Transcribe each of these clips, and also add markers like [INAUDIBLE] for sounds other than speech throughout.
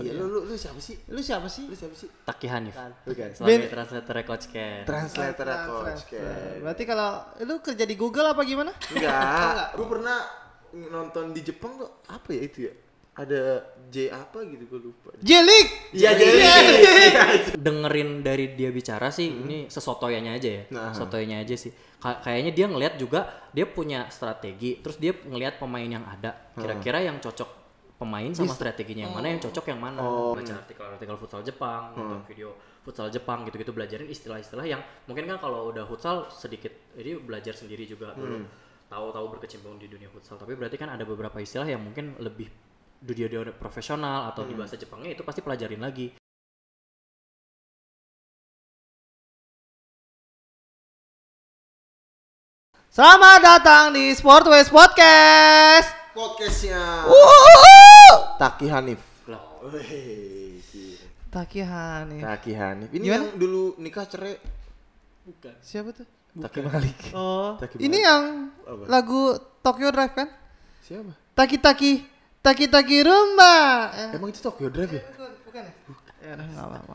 Iya, ya. lu, lu, lu siapa sih? Lu siapa sih? Lu siapa sih? Taki Hanif. Bukan. Sebagai translator Coach Ken. Translator Trans- coach Ken. Berarti kalau lu kerja di Google apa gimana? Enggak, [LAUGHS] gue pernah nonton di Jepang tuh apa ya itu ya? Ada J apa gitu gue lupa. Jelik. Iya, [LAUGHS] dengerin dari dia bicara sih ini sesotoyanya aja ya Nah. sotoynya aja sih Ka- kayaknya dia ngelihat juga dia punya strategi terus dia ngelihat pemain yang ada kira-kira yang cocok pemain sama strateginya yang mana yang cocok yang mana. Oh. baca artikel-artikel futsal Jepang nonton video futsal Jepang gitu-gitu belajarin istilah-istilah yang mungkin kan kalau udah futsal sedikit jadi belajar sendiri juga dulu tahu-tahu berkecimpung di dunia futsal. Tapi berarti kan ada beberapa istilah yang mungkin lebih di dunia profesional atau di bahasa Jepangnya itu pasti pelajarin lagi. Selamat datang di Sportways Podcast. Podcastnya. Taki Hanif. Taki Hanif. Taki Hanif. Ini Gimana? yang dulu nikah cerai bukan Siapa tuh? Taki Malik. Oh, Taki ini Malik. yang Apa? lagu Tokyo Drive kan? Siapa? Taki Taki Taki Taki Rumba. Emang itu Tokyo Drive ya? bukan, bukan ya? Ya udah nggak apa-apa.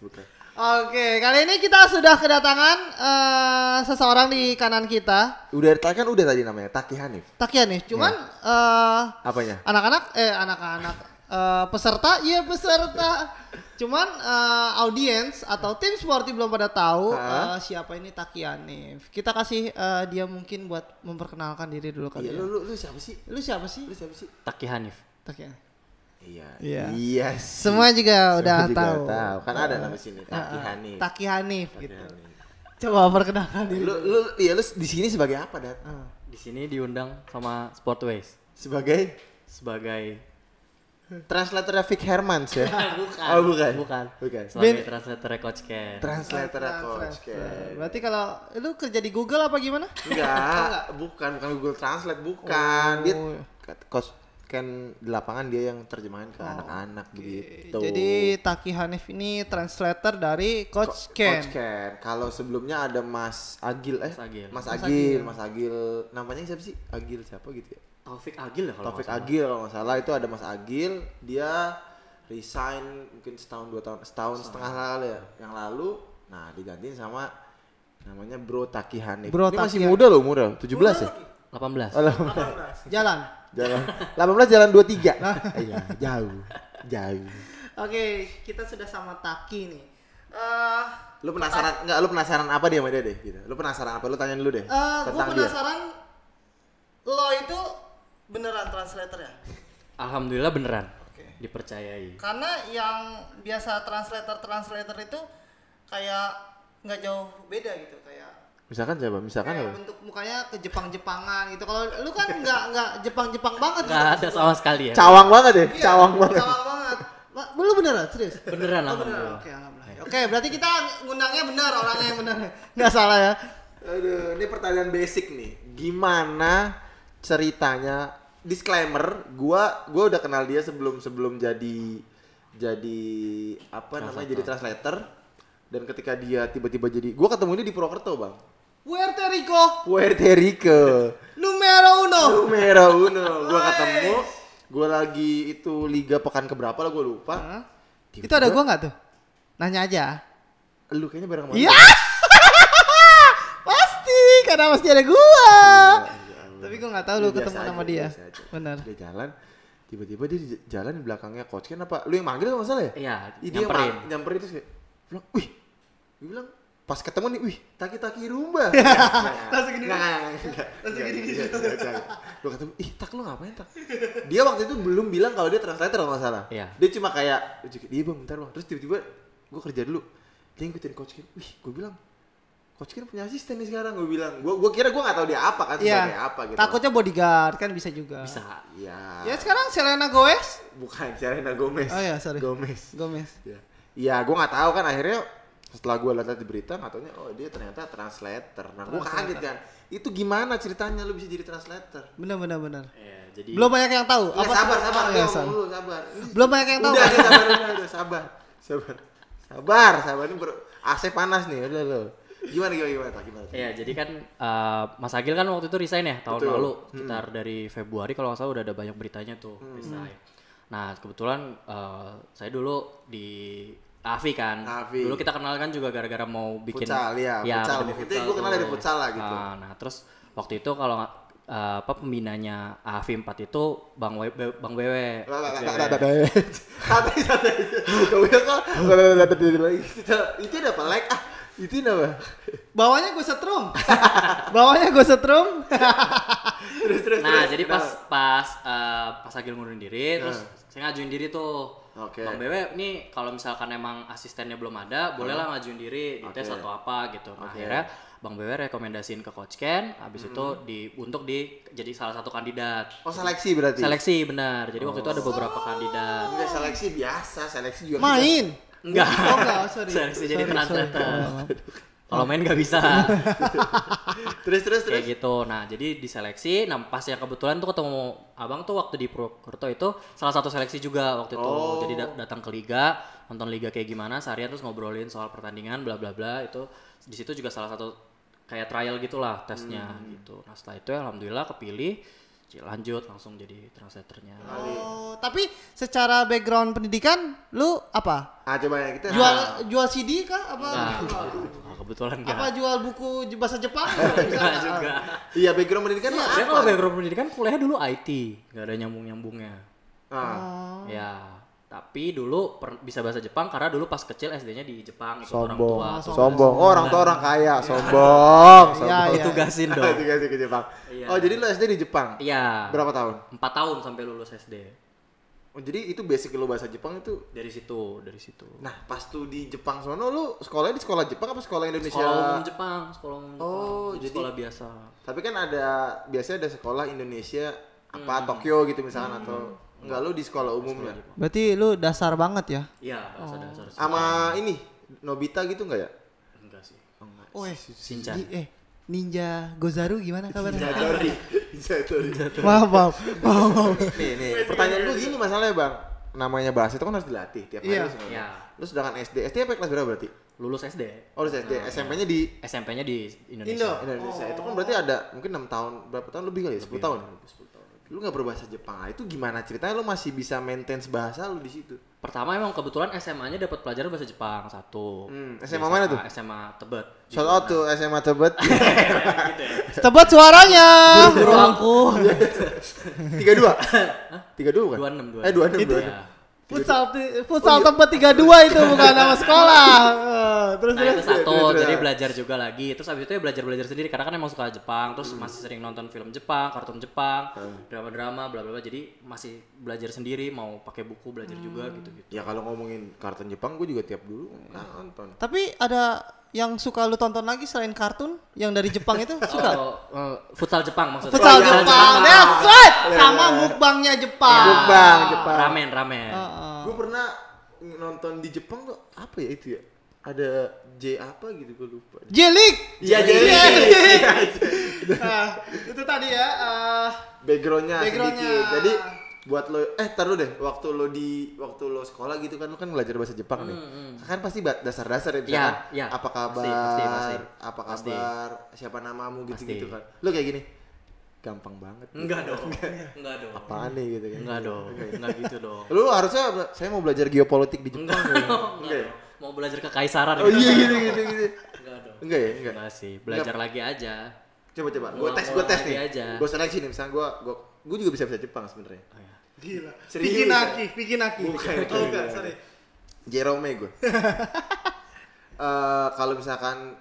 Bukan. Oke, kali ini kita sudah kedatangan eh, seseorang di kanan kita, Udah tadi kan udah tadi namanya Taki Hanif. Taki Hanif. Cuman eh, Apanya? anak-anak eh anak-anak eh, peserta iya peserta cuman eh, audiens atau tim sporty belum pada tahu eh, siapa ini Taki Hanif kita kasih eh, dia mungkin buat memperkenalkan diri dulu kali Iya, ya lu, lu, lu siapa sih? lu siapa sih Lu siapa sih? Taki Hanif Taki Hanif Iya. Iya. Iya. sih. semua juga udah juga tahu tahu. Kan ada nama sini Taki Hanif. Taki Hanif Taki gitu Hanif. coba perkenalkan diri Lu lu iya lu di sini sebagai apa, Dat? Ah. di sini diundang sama Sportways Sebagai sebagai translator Vic Hermans ya? [LAUGHS] bukan Oh, bukan. bukan Bukan. sebagai Ben- translator Coach Ken Translator Trans- coach. trans- berarti kalau lu kerja di Google apa gimana Enggak, bukan bukan Google Translate, bukan. Dia Oh. coach kan di lapangan dia yang terjemahin ke anak-anak begitu. jadi Taki Hanif ini translator dari Coach Ken Coach Ken. Kalau sebelumnya ada Mas Agil eh Mas Agil. Mas Mas Agil. Mas Agil. Namanya siapa sih? Agil siapa gitu ya? Taufik Agil ya kalau Taufik nggak salah. Agil kalau nggak salah itu ada Mas Agil. Dia resign mungkin setahun dua tahun setahun setengah lalu ya yang lalu. Nah digantiin sama namanya Bro Taki Hanif. Bro Ini masih Taki muda loh umurnya 17 ya? 18 Oh, jalan jalan. 18 jalan 23 iya jauh jauh. Oke, kita sudah sama Taki nih. Eh, lu penasaran nggak lu penasaran apa dia sama dia deh gitu. Lu penasaran apa? Lu tanya dulu deh. Eh, gue tentang dia. penasaran lo itu beneran translator ya? Alhamdulillah beneran. Oke. dipercayai. Karena yang biasa translator translator itu kayak nggak jauh beda gitu misalkan coba misalkan kayak apa bentuk mukanya ke Jepang-Jepangan gitu. Kalau lu kan nggak nggak Jepang-Jepang banget. nggak ada sama sekali ya cawang banget ya Iya, cawang banget Cawang banget. Ma- Lu beneran serius? beneran Oh, beneran. Oke, alhamdulillah. Oke, berarti kita ngundangnya benar orangnya yang benar. Nggak salah ya. aduh ini pertanyaan basic nih gimana ceritanya disclaimer gua gua udah kenal dia sebelum sebelum jadi jadi apa namanya jadi translator dan ketika dia tiba-tiba jadi gua ketemu ini di Purwokerto bang Puerto Rico Puerto Rico numero uno. Numero uno. Gua ketemu, gua lagi itu liga pekan keberapa lah gua lupa. Tiba-tiba- Itu ada gua nggak tuh? Nanya aja. Lu kayaknya bareng sama Iya. [LAUGHS] pasti, karena pasti ada gua. Iya, iya, Tapi gua nggak tahu lu ketemu aja, sama dia. Benar. Dia jalan, tiba-tiba dia di jalan di belakangnya coach kan apa? Lu yang manggil kalau nggak salah ya? iya dia nyamperin nyamperin terus kayak bilang, wih, dia bilang pas ketemu nih, wih, taki taki rumba. [LAUGHS] Langsung gini. Langsung gini. Gue ketemu, ih tak lu ngapain tak? Dia waktu itu belum bilang kalau dia translator kalau nggak salah. Iya. Dia cuma kayak, dia bang, bentar bang. Terus tiba-tiba gue kerja dulu. Dia ngikutin coach Ken. Wih, gue bilang, coach Ken punya asisten nih sekarang. Gue bilang, gue gue kira gue nggak tahu dia apa kan sebagai Iya. apa gitu. Takutnya bodyguard kan bisa juga. bisa Iya. Ya sekarang Selena Gomez. Bukan, Selena Gomez. Oh iya, sorry. Gomez. Gomez. Iya, ya, gue nggak tahu kan akhirnya setelah gue lihat di berita nggak taunya oh dia ternyata translator. Nah gue kaget kan. Itu gimana ceritanya lu bisa jadi translator? Bener bener bener. Iya, jadi Belum banyak yang tahu. Ya, sabar, sabar, Oh, ngomong sabar. dulu, sabar. Belum banyak yang tahu. Udah, udah, sabar, udah, udah, sabar, sabar, sabar, sabar. Ini ber- AC panas nih, udah lo. Gimana, gimana, gimana, tak, gimana? Iya, jadi kan eh, Mas Agil kan waktu itu resign ya tahun Betul. lalu, Hmm. sekitar dari Februari kalau nggak salah udah ada banyak beritanya tuh resign. Nah kebetulan eh, saya dulu di AFI kan. AFI. Dulu kita kenal kan juga gara-gara mau bikin Futsal, iya, futsal. akademi Itu gua kenal dari futsal lah gitu. Nah, nah, terus waktu itu kalau eh, apa pembinanya AFI 4 itu Bang We, Be- Bang Wewe. Santai santai. Kau itu ada apa like ah itu apa? Bawahnya gue setrum. Bawahnya gue setrum. Terus terus. Nah, terus. jadi pas pas eh, pas Agil ngundurin diri, terus saya ngajuin diri tuh. Oke. Bang Bewe, nih kalau misalkan emang asistennya belum ada, bolehlah ngajuin diri di tes Oke. atau apa gitu. Nah, Oke. akhirnya Bang Bewe rekomendasiin ke Coach Ken, habis Hmm. itu di untuk di jadi salah satu kandidat. Oh seleksi berarti. Seleksi benar. Jadi waktu itu ada beberapa kandidat. Enggak seleksi biasa, seleksi juga. Main. Enggak. Oh enggak, sorry. Seleksi jadi Sorry, sorry. [LAUGHS] Kalau main nggak bisa. Terus [LAUGHS] terus terus. kayak gitu. Nah, jadi diseleksi. Nah, pas yang kebetulan tuh ketemu abang tuh waktu di Purwokerto itu salah satu seleksi juga waktu itu. Oh. Jadi da- datang ke liga, nonton liga kayak gimana, seharian terus ngobrolin soal pertandingan, bla bla bla. Itu di situ juga salah satu kayak trial gitulah tesnya Hmm. gitu. Nah, setelah itu alhamdulillah kepilih, Lanjut langsung jadi translatornya. Oh, tapi secara background pendidikan lu apa? Ah coba ya kita. Jual jual CD kah apa? Nah, nah, [LAUGHS] kebetulan enggak. Apa jual buku bahasa Jepang? [LAUGHS] Enggak juga. Iya background pendidikan Saya apa? kalau background pendidikan kuliah dulu IT, nggak ada nyambung-nyambungnya. Ah. Ya, tapi dulu per- bisa bahasa Jepang karena dulu pas kecil SD-nya di Jepang ikut orang tua. Sombong. Terus Sombong. Oh, orang tua orang kaya, sombong. Iya, Sombong. iya. Ditugasin Itu [LAUGHS] dong. kasih ke Jepang. Iya. Oh, jadi lu SD di Jepang? Iya. Berapa tahun? Empat tahun sampai lulus SD. Oh, jadi itu basic lu bahasa Jepang itu. Dari situ, dari situ. Nah, pas tuh di Jepang sono lu sekolahnya di sekolah Jepang apa sekolah Indonesia? Sekolah umum Jepang, sekolah umum Jepang. Oh, Jadi jadi- sekolah biasa. Tapi kan ada biasanya ada sekolah Indonesia apa Hmm. Tokyo gitu misalkan atau enggak lu di sekolah umumnya. Berarti lu dasar banget ya? Iya, bahasa dasar. Sama ini Nobita gitu enggak ya? enggak sih. Oh, eh. Shinchan. Eh, Ninja Gozaru gimana kabarnya? Sorry. Sorry. Maaf, maaf. Maaf, maaf. Nih, nih, pertanyaan gue gini masalahnya, Bang. Namanya bahasa itu kan harus dilatih tiap hari Iya. sebenarnya. Iya. Lu sedangkan SD, SD apa kelas berapa berarti? Lulus SD. Oh, lu SD, SMP-nya di SMP-nya di Indo. Indonesia. Indonesia. Itu kan berarti ada mungkin 6 tahun, berapa tahun lebih kali ya? 10 tahun. Lu nggak berbahasa Jepang. Itu gimana ceritanya lu masih bisa maintain bahasa lu di situ? Pertama emang kebetulan SMA-nya dapat pelajaran bahasa Jepang satu. Hmm, Di SMA mana tuh? SMA Tebet. Shout out tuh SMA Tebet. [LAUGHS] Tebet suaranya. Guru aku. 32. 32 bukan? 26, 26. Eh 26 Itu 26. ya. Futsal futsal Tebet 32 itu bukan nama [LAUGHS] sekolah. Eh, terus Nah itu terus. satu, terus, jadi belajar juga lagi. Terus habis itu ya belajar-belajar sendiri karena kan emang suka Jepang, terus masih sering nonton film Jepang, kartun Jepang, drama-drama, bla bla bla. Jadi masih belajar sendiri, mau pakai buku belajar juga gitu-gitu. Ya kalau ngomongin kartun Jepang gue juga tiap dulu nonton. Tapi ada yang suka lu tonton lagi selain kartun yang dari Jepang itu [LAUGHS] suka? Oh, eh, futsal Jepang maksudnya. Futsal iya, Jepang. Jepang. That's right. Sama mukbangnya Jepang. Mukbang Jepang. Ramen, ramen. Heeh. Gue pernah nonton di Jepang tuh apa ya itu ya? Ada J apa gitu gue lupa. Jelik. Iya, Jelik. Jelik. Nah, itu tadi ya. eh, Backgroundnya Backgroundnya. sedikit. Jadi buat lo eh tar dulu deh waktu lo di waktu lo sekolah gitu kan lo kan belajar bahasa Jepang nih kan pasti dasar-dasar ya misalkan Ya, ya. apa kabar Pasti, pasti, pasti. apa Pasti. kabar siapa namamu gitu gitu Pasti. kan lo kayak gini gampang banget Enggak dong. Enggak dong. apaan nih gitu kan Enggak dong. Enggak gitu dong. lo harusnya saya mau belajar geopolitik di Jepang Enggak ya. dong. [LAUGHS] enggak? Mau belajar kekaisaran oh iya gitu gitu gitu Enggak dong. enggak ya enggak Enggak sih, belajar lagi aja. coba coba gue tes gue tes nih gue seleksi nih misalnya gue gue gue juga bisa bisa Jepang sebenarnya Oh, ya. Gila. Serius. Bikin aki, bikin aki. Bukan, Oh, enggak, sorry. Jerome gue. [LAUGHS] Eh kalau misalkan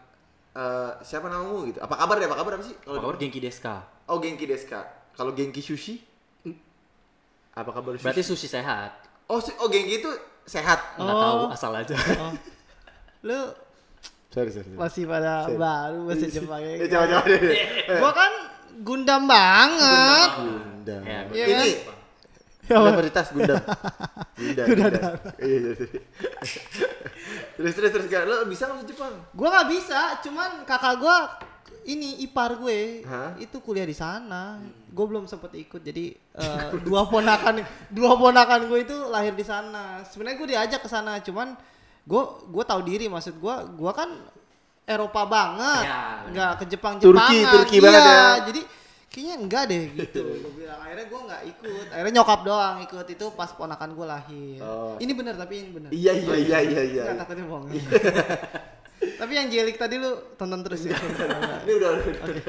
eh siapa namamu gitu? Apa kabar deh? Apa kabar apa sih? Apa kabar Genki Deska? Oh Genki Deska. Kalau Genki Sushi? Apa kabar sushi? Berarti sushi sehat. Oh, su- oh Genki itu sehat. Enggak Oh. tahu asal aja. Oh. Lu Sorry, sorry. sorry. masih pada Sorry. baru bahasa Jepang ya. Eh, coba coba deh. Gua kan Gundam banget. Gundam. Ya, Iya Ini kan? Ya, Universitas [LAUGHS] Gundam. Gundam. Gundam. Iya, iya, iya. Terus terus terus gak lo bisa nggak Jepang? Gua nggak bisa, cuman kakak gua ini ipar gue Hah? itu kuliah di sana. Gue belum sempet ikut. Jadi eh, [LAUGHS] dua ponakan dua ponakan gue itu lahir di sana. Sebenarnya gue diajak ke sana, cuman gue gue tahu diri maksud gue gue kan Eropa banget, Ya, nggak ke Jepang Turki, Jepangan. Turki iya, banget ya. Jadi kayaknya enggak deh gitu gue bilang akhirnya gue nggak ikut akhirnya nyokap doang ikut itu pas ponakan gue lahir Oh. ini bener tapi ini bener Iya iya iya iya iya. Nggak takutnya bohong [LAUGHS] tapi yang jelik tadi lu tonton terus ya Ini udah udah. udah.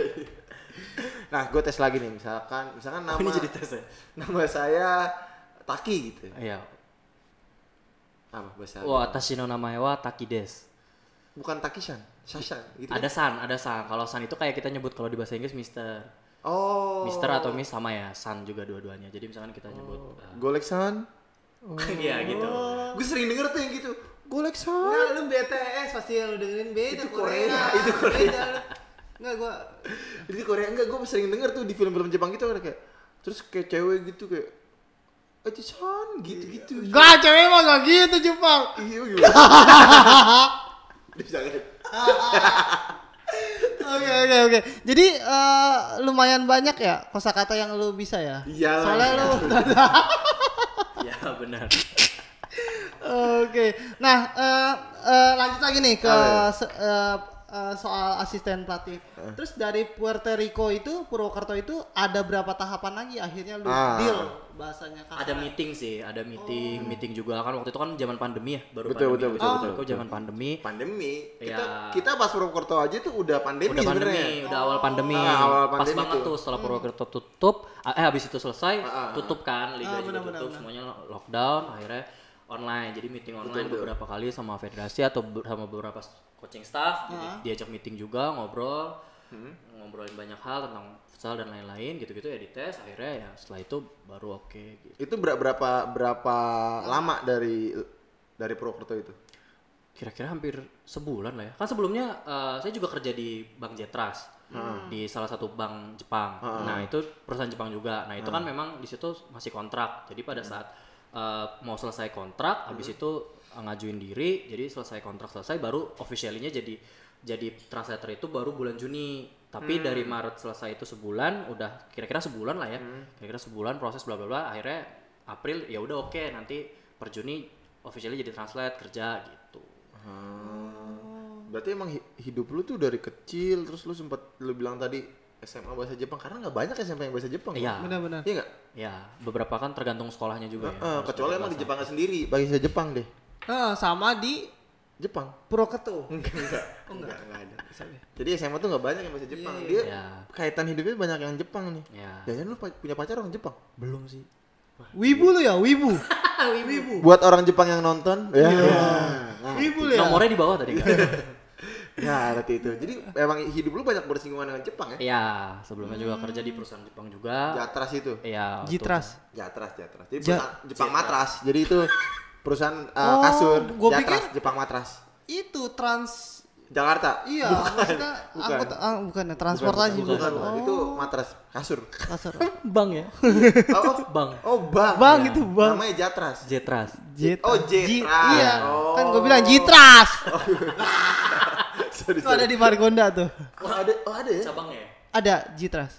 Nah, gue tes lagi nih misalkan misalkan nama Ini jadi tes ya? Nama saya Taki gitu. Iya. Apa bahasa? Wah, Tashi no namae wa Taki desu. Bukan Takishan, Shashan gitu. Ada kan? san, ada san. Kalau san itu kayak kita nyebut kalau di bahasa Inggris Mister. Oh. Mister atau Miss sama ya, san juga dua-duanya. Jadi misalkan kita nyebut uh, Goleksan. [LAUGHS] Iya gitu. Gue sering denger tuh yang gitu. Goleksan. Enggak, lu BTS pasti yang lu dengerin beda Itu Korea, itu Korea. Beda. Enggak gua Jadi Korea enggak, gue sering denger tuh di film-film Jepang gitu ada kayak terus kayak cewek gitu kayak Aji-san gitu-gitu. Gak cewek mah gak gitu Jepang Iya gimana? [LAUGHS] Bisa kan? [LAUGHS] Oke oke oke. Jadi eh, lumayan banyak ya kosakata yang lu bisa ya? Iyalah. Soalnya lu [LAUGHS] Ya benar. Oke. Nah, eh, eh, lanjut lagi nih ke Apa ya? eh, soal asisten pelatih. Terus dari Puerto Rico itu Purwokerto itu ada berapa tahapan lagi akhirnya lu Ah. deal bahasanya kasar. Ada meeting sih, ada meeting, meeting juga kan waktu itu kan zaman pandemi ya, baru Betul, pandemi. betul, betul, Waktu betul, itu zaman pandemi. Pandemi. Kita Iya. kita pas Purwokerto aja tuh udah pandemi udah pandemi, sebenarnya. udah awal pandemi. Ah, awal Pas pandemi banget tuh. tuh setelah Purwokerto tutup, eh habis itu selesai, Ah, ah, tutup kan, liga Ah, juga tutup, benar. semuanya lockdown, akhirnya online. Jadi meeting online betul. beberapa kali sama federasi atau sama beberapa coaching staff, jadi Ah. diajak meeting juga, ngobrol, ngobrolin banyak hal tentang futsal dan lain-lain gitu-gitu ya dites. Akhirnya ya setelah itu baru oke. gitu. Itu ber- berapa berapa lama dari dari Purwokerto itu? kira-kira hampir sebulan lah ya kan sebelumnya eh, saya juga kerja di Bank Jetras di salah satu bank Jepang nah itu perusahaan Jepang juga nah itu kan memang di situ masih kontrak jadi pada saat eh, mau selesai kontrak habis itu eh, ngajuin diri jadi selesai kontrak selesai baru officialnya jadi jadi translator itu baru bulan Juni. Tapi dari Maret selesai itu sebulan udah kira-kira sebulan lah ya. Kira-kira sebulan proses bla bla bla akhirnya April ya udah oke nanti per Juni officially jadi translate kerja gitu. Hmm. Berarti emang hi- hidup lu tuh dari kecil terus lu sempat lu bilang tadi SMA bahasa Jepang karena nggak banyak SMA yang bahasa Jepang. Iya. Benar-benar. Iya nggak? Ya, beberapa kan tergantung sekolahnya juga ya. Eh, Harus kecuali emang di. Jepangnya sendiri bahasa Jepang deh. Ah, sama di Jepang. Purwokerto. [LAUGHS] Enggak, enggak. Oh, enggak. enggak, ada. Jadi SMA tuh nggak banyak yang bahasa Jepang. Iya, Dia iya. kaitan hidupnya banyak yang Jepang nih. Ya. Jangan lu punya pacar orang Jepang? Belum sih. Wibu lu ya, wibu. [LAUGHS] wibu. Buat orang Jepang yang nonton, ya. Nah, Wibu lu ya. Nomornya di bawah tadi kan. [LAUGHS] ya, berarti itu. Jadi emang hidup lu banyak bersinggungan dengan Jepang ya? Iya, sebelumnya juga kerja di perusahaan Jepang juga. Jatras itu. Iya. Jitras. Jatras, Jatras. Jadi Ja- perusahaan Jepang Matras. Jadi itu perusahaan uh, Oh, kasur gua Jatras pikir- Jepang Matras. Itu trans Jakarta. Iya, maksudnya bukan. angkut ah, bukan ya, transportasi bukan, bukan. bukan. Oh, Itu matras kasur. kasar. [LAUGHS] Bang ya. Oh, oh, Bang. oh bang. Bang Ya. itu bang. Namanya Jatras. Jetras. Jet. Oh, Jetras. Iya, Oh. kan gue bilang Jitras. [LAUGHS] Sorry, Itu ada sorry. di Margonda tuh. Oh, ada, oh ada ya? Cabangnya ya? Ada Jitras.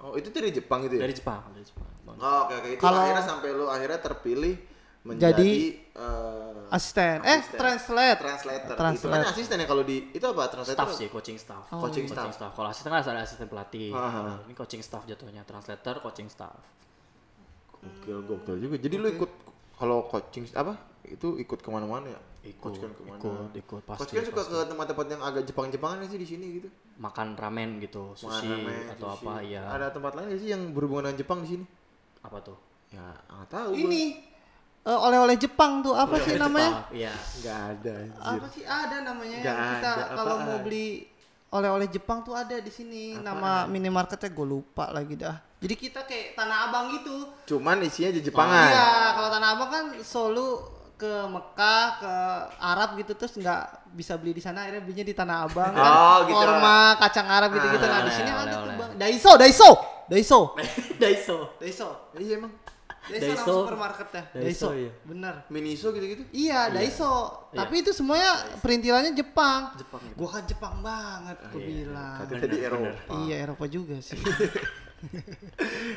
Oh, itu dari Jepang itu ya? Dari Jepang, dari Jepang. Oh, oke oke. Itu Kalau- akhirnya sampai lu akhirnya terpilih menjadi Jadi- eh, Asisten. Eh, asisten. translate. translator. Itu Translate. kan asisten ya kalau di itu apa translator? Staff sih, coaching staff. Coaching staff. Kalau asisten kan ada asisten pelatih. Ah, ah. Ini coaching staff jatuhnya, translator, coaching staff. Gokil, gokil juga. Jadi lu ikut kalau coaching apa? Itu ikut ke mana-mana ya? Ikut, Coach kan ke mana? ikut, ikut, pasti, Coach kan suka pasti. ke tempat-tempat yang agak Jepang-Jepangan sih di sini gitu? Makan ramen gitu, sushi Ramen, atau sushi. apa ya. Ada tempat lain sih yang berhubungan dengan Jepang di sini? Apa tuh? Ya, nggak tahu. Ini eh, oleh-oleh Jepang tuh apa sih namanya? Jepang, Iya. Nggak ada. anjir. Apa sih ada namanya Nggak yang kita kalau mau beli oleh-oleh Jepang tuh ada di sini. Nama minimarketnya gue lupa lagi dah. Jadi kita kayak Tanah Abang gitu. Cuman isinya aja Jepangan. Iya, kalau Tanah Abang kan Solo ke Mekah, ke Arab gitu terus nggak bisa beli di sana akhirnya belinya di Tanah Abang kan. Oh, gitu. Korma, kacang Arab gitu-gitu. Ah, nah, di oleh, sini ada tuh. Bang. Daiso, Daiso. Daiso. [LAUGHS] Daiso. Daiso. Iya emang. Daiso, nama Daiso. supermarketnya. Daiso, Daiso. iya. Bener. Miniso gitu-gitu. Iya, Daiso. Tapi itu semuanya perintilannya Jepang. Jepang. Gua kan Jepang banget, gua bilang. Kata tadi Eropa. Iya, Eropa juga sih. [LAUGHS]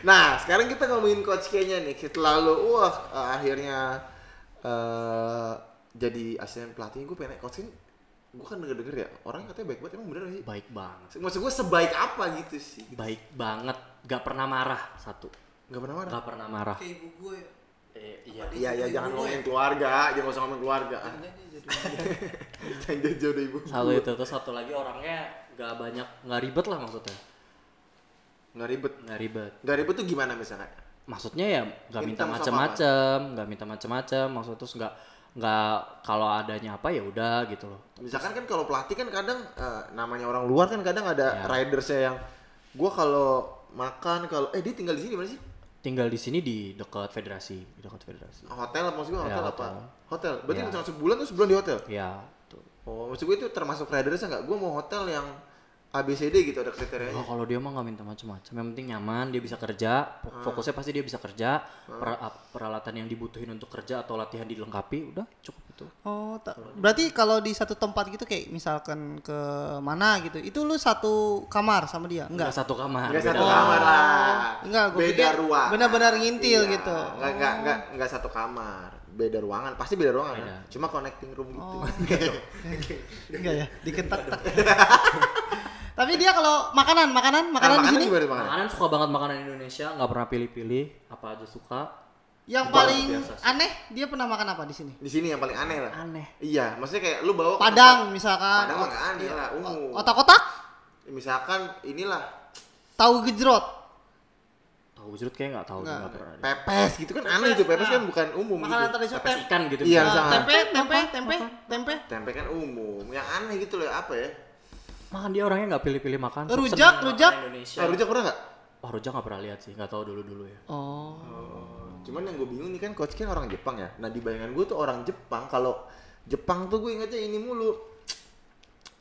Nah, sekarang kita ngomongin coach K-nya nih. Setelah lu wah eh, akhirnya eh jadi asisten pelatih, gue pengen coach gue kan denger denger ya orang katanya baik banget. Emang bener gak sih? Baik banget. Maksud gue sebaik apa gitu sih? Baik banget. Gak pernah marah satu. Nggak pernah marah? Gak pernah marah. Kayak ibu gue. eh, iya. Iya iya jangan ngomongin keluarga. Jangan usah ngomongin keluarga. Jangan jauh dari [LAUGHS] ibu satu itu. Terus satu lagi orangnya gak banyak nggak ribet lah maksudnya nggak ribet. Nggak ribet. Nggak ribet tuh gimana misalnya? Maksudnya ya nggak minta macem-macem nggak minta macem-macem maksud terus nggak nggak kalau adanya apa ya udah gitu loh. Misalkan kan kalau pelatih kan kadang eh, namanya orang luar kan kadang ada Ya. ridersnya yang gua kalau makan kalau eh dia tinggal di sini mana sih? Tinggal di sini di dekat federasi di dekat federasi. Hotel maksud gua? Ya, hotel apa? hotel. hotel. Berarti Ya. misalnya sebulan tuh sebulan di hotel? Ya tuh oh maksud gue itu termasuk ridersnya nggak? Gua mau hotel yang ABCD gitu ada kriterianya Oh, kalau dia mah nggak minta macam-macam yang penting nyaman dia bisa kerja Ah. fo- fokusnya pasti dia bisa kerja per- ap- peralatan yang dibutuhin untuk kerja atau latihan dilengkapi udah cukup itu Oh, berarti kalau di satu tempat gitu kayak misalkan ke mana gitu, itu lu satu kamar sama dia? nggak Enggak. satu kamar Nggak beda satu kamar. lah. Enggak, gua beda pikir ruang. benar-benar ngintil Iya, gitu. Enggak enggak enggak enggak satu kamar. Beda ruangan, pasti beda ruangan. Beda. kan? Cuma connecting room gitu. Oh. [LAUGHS] Enggak ya, diketak-tak. [LAUGHS] Tapi dia kalau makanan, makanan, makanan di sini gimana makanan? makanan suka banget makanan Indonesia nggak pernah pilih-pilih apa aja suka yang paling biasa sih. aneh dia pernah makan apa di sini? Di sini yang paling aneh lah. aneh Iya, maksudnya kayak lu bawa Padang misalkan. Padang mah aneh lah, umum. Otak-otak, Misalkan inilah tahu gejrot. tahu jerut kayak nggak tahu Nggak. pernah pepes gitu kan aneh tuh. Pepes kan bukan umum Makanan gitu. tradisional Pepes ikan gitu Iya, tempe, tempe, tempe, tempe. Tempe kan umum. Yang aneh gitu loh apa ya? Makan dia orangnya nggak pilih-pilih makan Rujak, rujak. Indonesia Ah, rujak pernah nggak? oh rujak nggak pernah lihat sih nggak tahu dulu dulu ya Oh. Cuman yang gue bingung nih kan coach kan orang Jepang ya. Nah di bayangan gue tuh orang Jepang kalau Jepang tuh gue ingetnya ini mulu.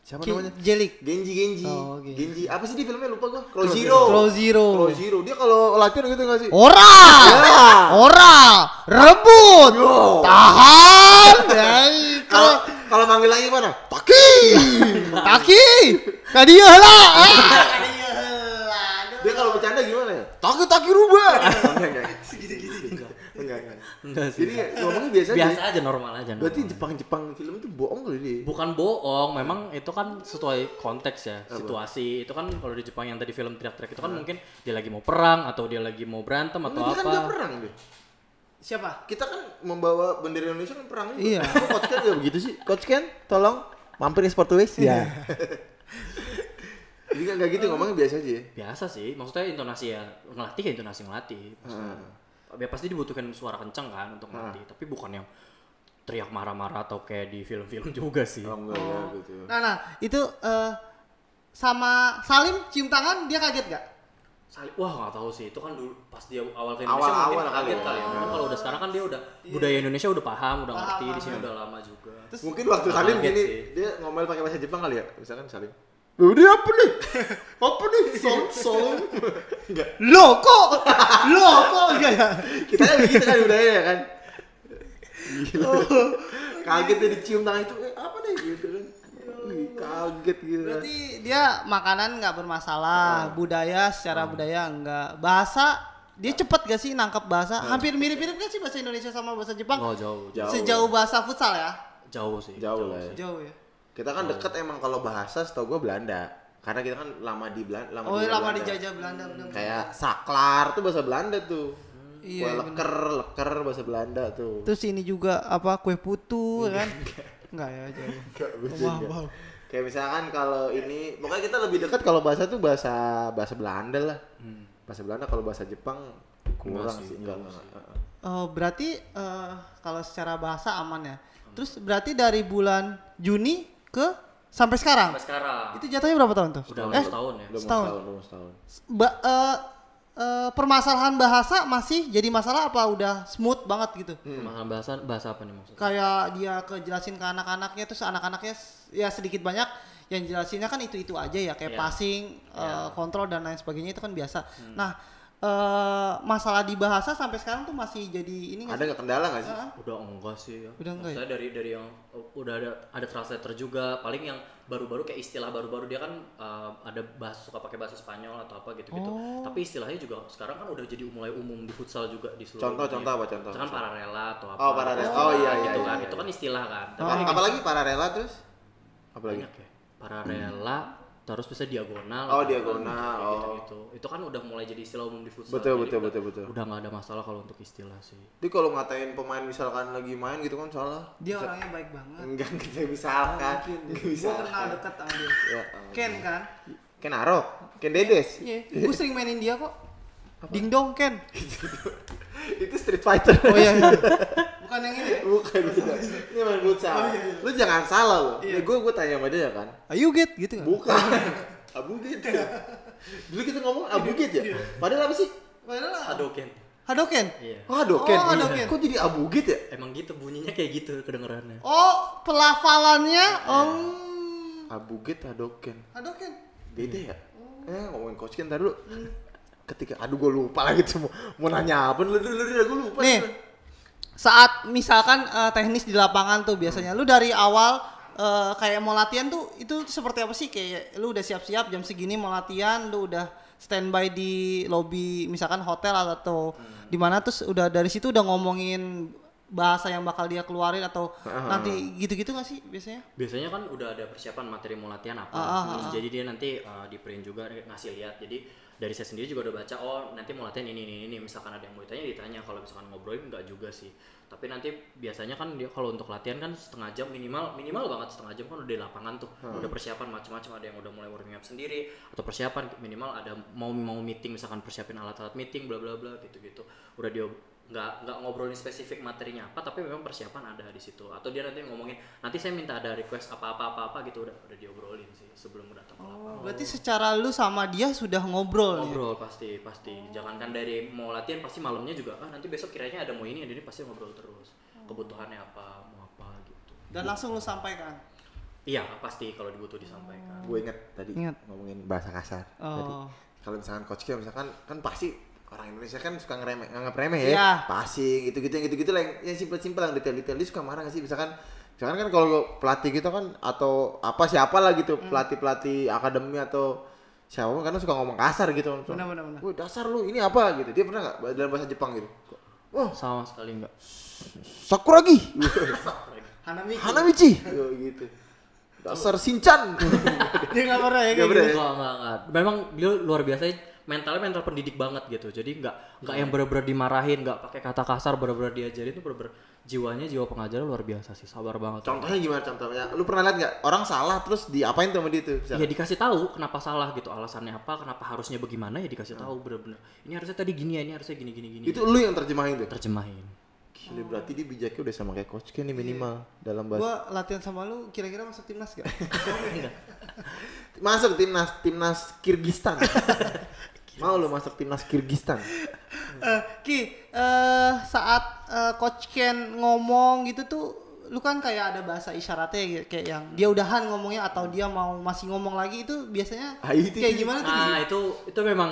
Siapa Ki- namanya? Jelik. Genji Genji. Oh, oke. Genji. Apa sih di filmnya lupa gue? Crow Zero. Crow Zero. Crow Zero. Dia kalau latihan gitu gak sih? Ora! Ora! Rebut! Yo. Tahan! [LAUGHS] Yai, Kalau kalau manggil lagi mana? Taki. Kaki! Kadia lah! Dia kalau bercanda gimana ya? Taki Taki rubah. Enggak enggak. Enggak enggak. enggak sih Jadi ngomongnya biasa aja. biasa aja normal aja Berarti normal. Jepang Jepang film itu bohong kali dia. bukan bohong memang itu kan sesuai konteks ya situasi itu kan kalau di Jepang yang tadi film teriak-teriak itu kan mungkin dia lagi mau perang atau dia lagi mau berantem atau Dia kan apa nggak perang deh. Siapa? kita kan membawa bendera Indonesia kan perang juga. Iya. Kok coach Ken juga begitu sih? Coach Ken, tolong mampir ke Sportways. Ya. [LAUGHS] Jadi nggak gitu ngomongnya biasa aja ya. biasa sih maksudnya intonasi ya ngelatih ya intonasi ngelatih maksudnya. ya pasti dibutuhkan suara kencang kan untuk ngelatih tapi bukan yang teriak marah-marah atau kayak di film-film juga sih Oh enggak ya gitu. Nah, nah, itu eh, sama Salim cium tangan dia kaget gak? Sali- Wah nggak tahu sih itu kan dulu pas dia awal ke Awal- Indonesia mungkin awal kali kaget ya. kali ya. Mungkin kalau udah sekarang kan dia udah budaya Indonesia udah paham, udah Paham, ngerti di sini udah lama juga. Mungkin waktu Nggak Salim gini sih. dia ngomel pakai bahasa Jepang kali ya. Misalkan Salim. Loh, dia apa nih? apa nih? Sol sol. Enggak. Lo kok? Lo kok? Enggak ya? Kita kan begitu kan budaya ya kan. Gila. Kaget dia dicium tangan itu. Eh, apa nih gitu kan. Wih, kaget gitu. Berarti dia makanan nggak bermasalah, budaya secara budaya enggak. Bahasa dia cepet gak sih nangkep bahasa? Hampir mirip-mirip gak sih bahasa Indonesia sama bahasa Jepang? Oh jauh, Jauh. Sejauh bahasa futsal ya? jauh sih. Jauh lah ya. Jauh ya. Kita kan deket emang kalau bahasa setahu gue Belanda. Karena kita kan lama di Belanda, lama Oh, di lama Belanda. dijajah Belanda benar. Kayak saklar tuh bahasa Belanda tuh. Iya, Kue bener. leker, leker bahasa Belanda tuh. Terus ini juga apa kue putu kan? [LAUGHS] Enggak ya, jauh. [LAUGHS] Enggak, maaf, maaf. Kayak misalkan kalau ini, pokoknya kita lebih dekat kalau bahasa tuh bahasa bahasa Belanda lah. Bahasa Belanda kalau bahasa Jepang kurang sih, enggak, enggak, enggak. Oh, berarti eh, kalau secara bahasa aman ya. Terus berarti dari bulan Juni ke sampai sekarang. Sampai sekarang. Itu jatuhnya berapa tahun tuh? udah eh, setahun ya. Setahun. setahun, setahun. ba- eh, eh, permasalahan bahasa masih jadi masalah apa udah smooth banget gitu? Pemahaman bahasa bahasa apa nih maksudnya? Kayak dia kejelasin ke anak-anaknya terus anak-anaknya ya sedikit banyak yang jelasinnya kan itu-itu aja ya kayak Iya. passing, eh, Iya. kontrol dan lain sebagainya itu kan biasa. Nah, eh, masalah di bahasa sampai sekarang tuh masih jadi ini nggak Ada nggak kendala nggak sih? Heeh. Udah enggak sih ya. Udah enggak ya? Dari dari yang uh, udah ada ada translator juga. Paling yang baru-baru kayak istilah baru-baru dia kan uh, ada bahasa suka pakai bahasa Spanyol atau apa gitu-gitu. Oh. Tapi istilahnya juga sekarang kan udah jadi mulai umum di futsal juga di seluruh Contoh, dunia. contoh apa contoh? Misalkan pararela atau apa. Oh, pararela. Oh, iya, iya, Itu iya, kan. iya, Itu kan iya. istilah kan. Apa- apalagi para rela terus? Apalagi? banyak ya paralella terus bisa diagonal Oh, diagonal, gitu oh. gitu itu kan udah mulai jadi istilah umum di futsal Betul, Jadi betul, udah- betul, betul. udah nggak ada masalah kalau untuk istilah sih Jadi kalau ngatain pemain misalkan lagi main gitu kan salah. Dia orangnya baik banget. Enggak [LAUGHS] kita misalkan. Mungkin. Enggak Gue bisa. kenal deket sama dia. Ya, Ken kan? Ken Arok, Ken Dedes. Iya. Gue sering mainin dia kok. Ding dong Ken. [LAUGHS] itu Street Fighter. Oh iya. iya. Bukan yang ini. ya? Bukan tidak. Ini main futsal. Lu jangan salah loh. Nih gue gue tanya sama dia kan. Ayo get gitu kan? Bukan. [LAUGHS] Abu Git. Dulu kita ngomong Abu Git ya. Padahal apa sih? Padahal Hadoken Hadoken. iya Aduh, Ken. Oh, Hadoken. Kok jadi Abu Git ya? emang gitu bunyinya kayak gitu kedengerannya Oh, pelafalannya om Abu Git Hadoken. Hadoken. Beda ya? Eh ngomongin coach Ken tadi dulu. Ketika aduh gue lupa lagi tuh mau, mau nanya apa. Lu dulu gue lupa. Nih, saat misalkan eh, teknis di lapangan tuh biasanya lu dari awal eh, kayak mau latihan tuh itu seperti apa sih? Kayak lu udah siap-siap jam segini mau latihan lu udah standby di lobby misalkan hotel atau di mana terus udah dari situ udah ngomongin bahasa yang bakal dia keluarin atau nanti gitu-gitu gak sih biasanya? biasanya kan udah ada persiapan materi mau latihan apa. Terus jadi dia nanti uh, di print juga ngasih lihat. Jadi dari saya sendiri juga udah baca oh nanti mau latihan ini ini ini. Misalkan ada yang mau ditanya ditanya. Kalau misalkan ngobrolin enggak juga sih. Tapi nanti biasanya kan dia kalau untuk latihan kan setengah jam minimal minimal banget setengah jam kan udah di lapangan tuh. Udah persiapan macam-macam. Ada yang udah mulai warming up sendiri atau persiapan. Minimal ada mau mau meeting misalkan persiapin alat-alat meeting bla bla bla gitu gitu udah dia nggak nggak ngobrolin spesifik materinya apa tapi memang persiapan ada di situ atau dia nanti ngomongin nanti saya minta ada request apa apa apa apa gitu udah udah diobrolin sih sebelum datang ke lapangan Oh, berarti secara lu sama dia sudah ngobrol, nih. ngobrol pasti pasti jangankan dari mau latihan pasti malamnya juga ah nanti besok kiranya ada mau ini ada ini pasti ngobrol terus kebutuhannya apa mau apa gitu Dan langsung lu sampaikan. iya pasti kalau dibutuh disampaikan Gue inget tadi Ingat. ngomongin bahasa kasar. Oh. Tadi kalau misalkan coach Ken misalkan kan pasti orang Indonesia kan suka ngeremeh nganggap remeh ya. Iya. Passing gitu-gitu yang gitu-gitu lah yang, yang simpel-simpel yang detail-detail dia suka marah gak sih misalkan misalkan kan kalau pelatih gitu kan atau apa siapa lah gitu Hmm. pelatih-pelatih akademi atau siapa pun karena suka ngomong kasar gitu. Benar, benar, benar. Woi dasar lu ini apa gitu. Dia pernah nggak dalam bahasa Jepang gitu? Oh, sama sekali enggak Sakuragi. Hanami. [LAUGHS] Hanamichi. [LAUGHS] Yo, gitu. Dasar Shinchan. [LAUGHS] dia nggak pernah ya kayak pernah gitu. Enggak, enggak, enggak. Memang beliau luar biasa mentalnya mental pendidik banget gitu. Jadi enggak enggak yang bener-bener dimarahin, enggak pakai kata kasar, bener-bener diajarin itu bener-bener jiwanya jiwa pengajar luar biasa sih, sabar banget. Contohnya gimana contohnya? Lu pernah lihat nggak orang salah terus diapain tuh sama dia tuh? Ya dikasih tahu kenapa salah gitu, alasannya apa, kenapa harusnya bagaimana ya dikasih tahu bener-bener. Ini harusnya tadi gini ya, ini harusnya gini gini gini. Itu lu yang terjemahin tuh. terjemahin. Gila, berarti dia bijaknya udah sama kayak coach Ken nih minimal dalam bahasa. Gua latihan sama lu kira-kira masuk timnas gak? [LAUGHS] [LAUGHS] Masuk timnas timnas Kirgistan. [LAUGHS] Mau lu masuk timnas Kirgistan? Eh, Ki, eh saat eh, Coach Ken ngomong gitu tuh lu kan kayak ada bahasa isyaratnya gitu, kayak yang dia udahan ngomongnya atau dia mau masih ngomong lagi itu biasanya Ah, itu kayak gimana tuh? Nah, itu itu memang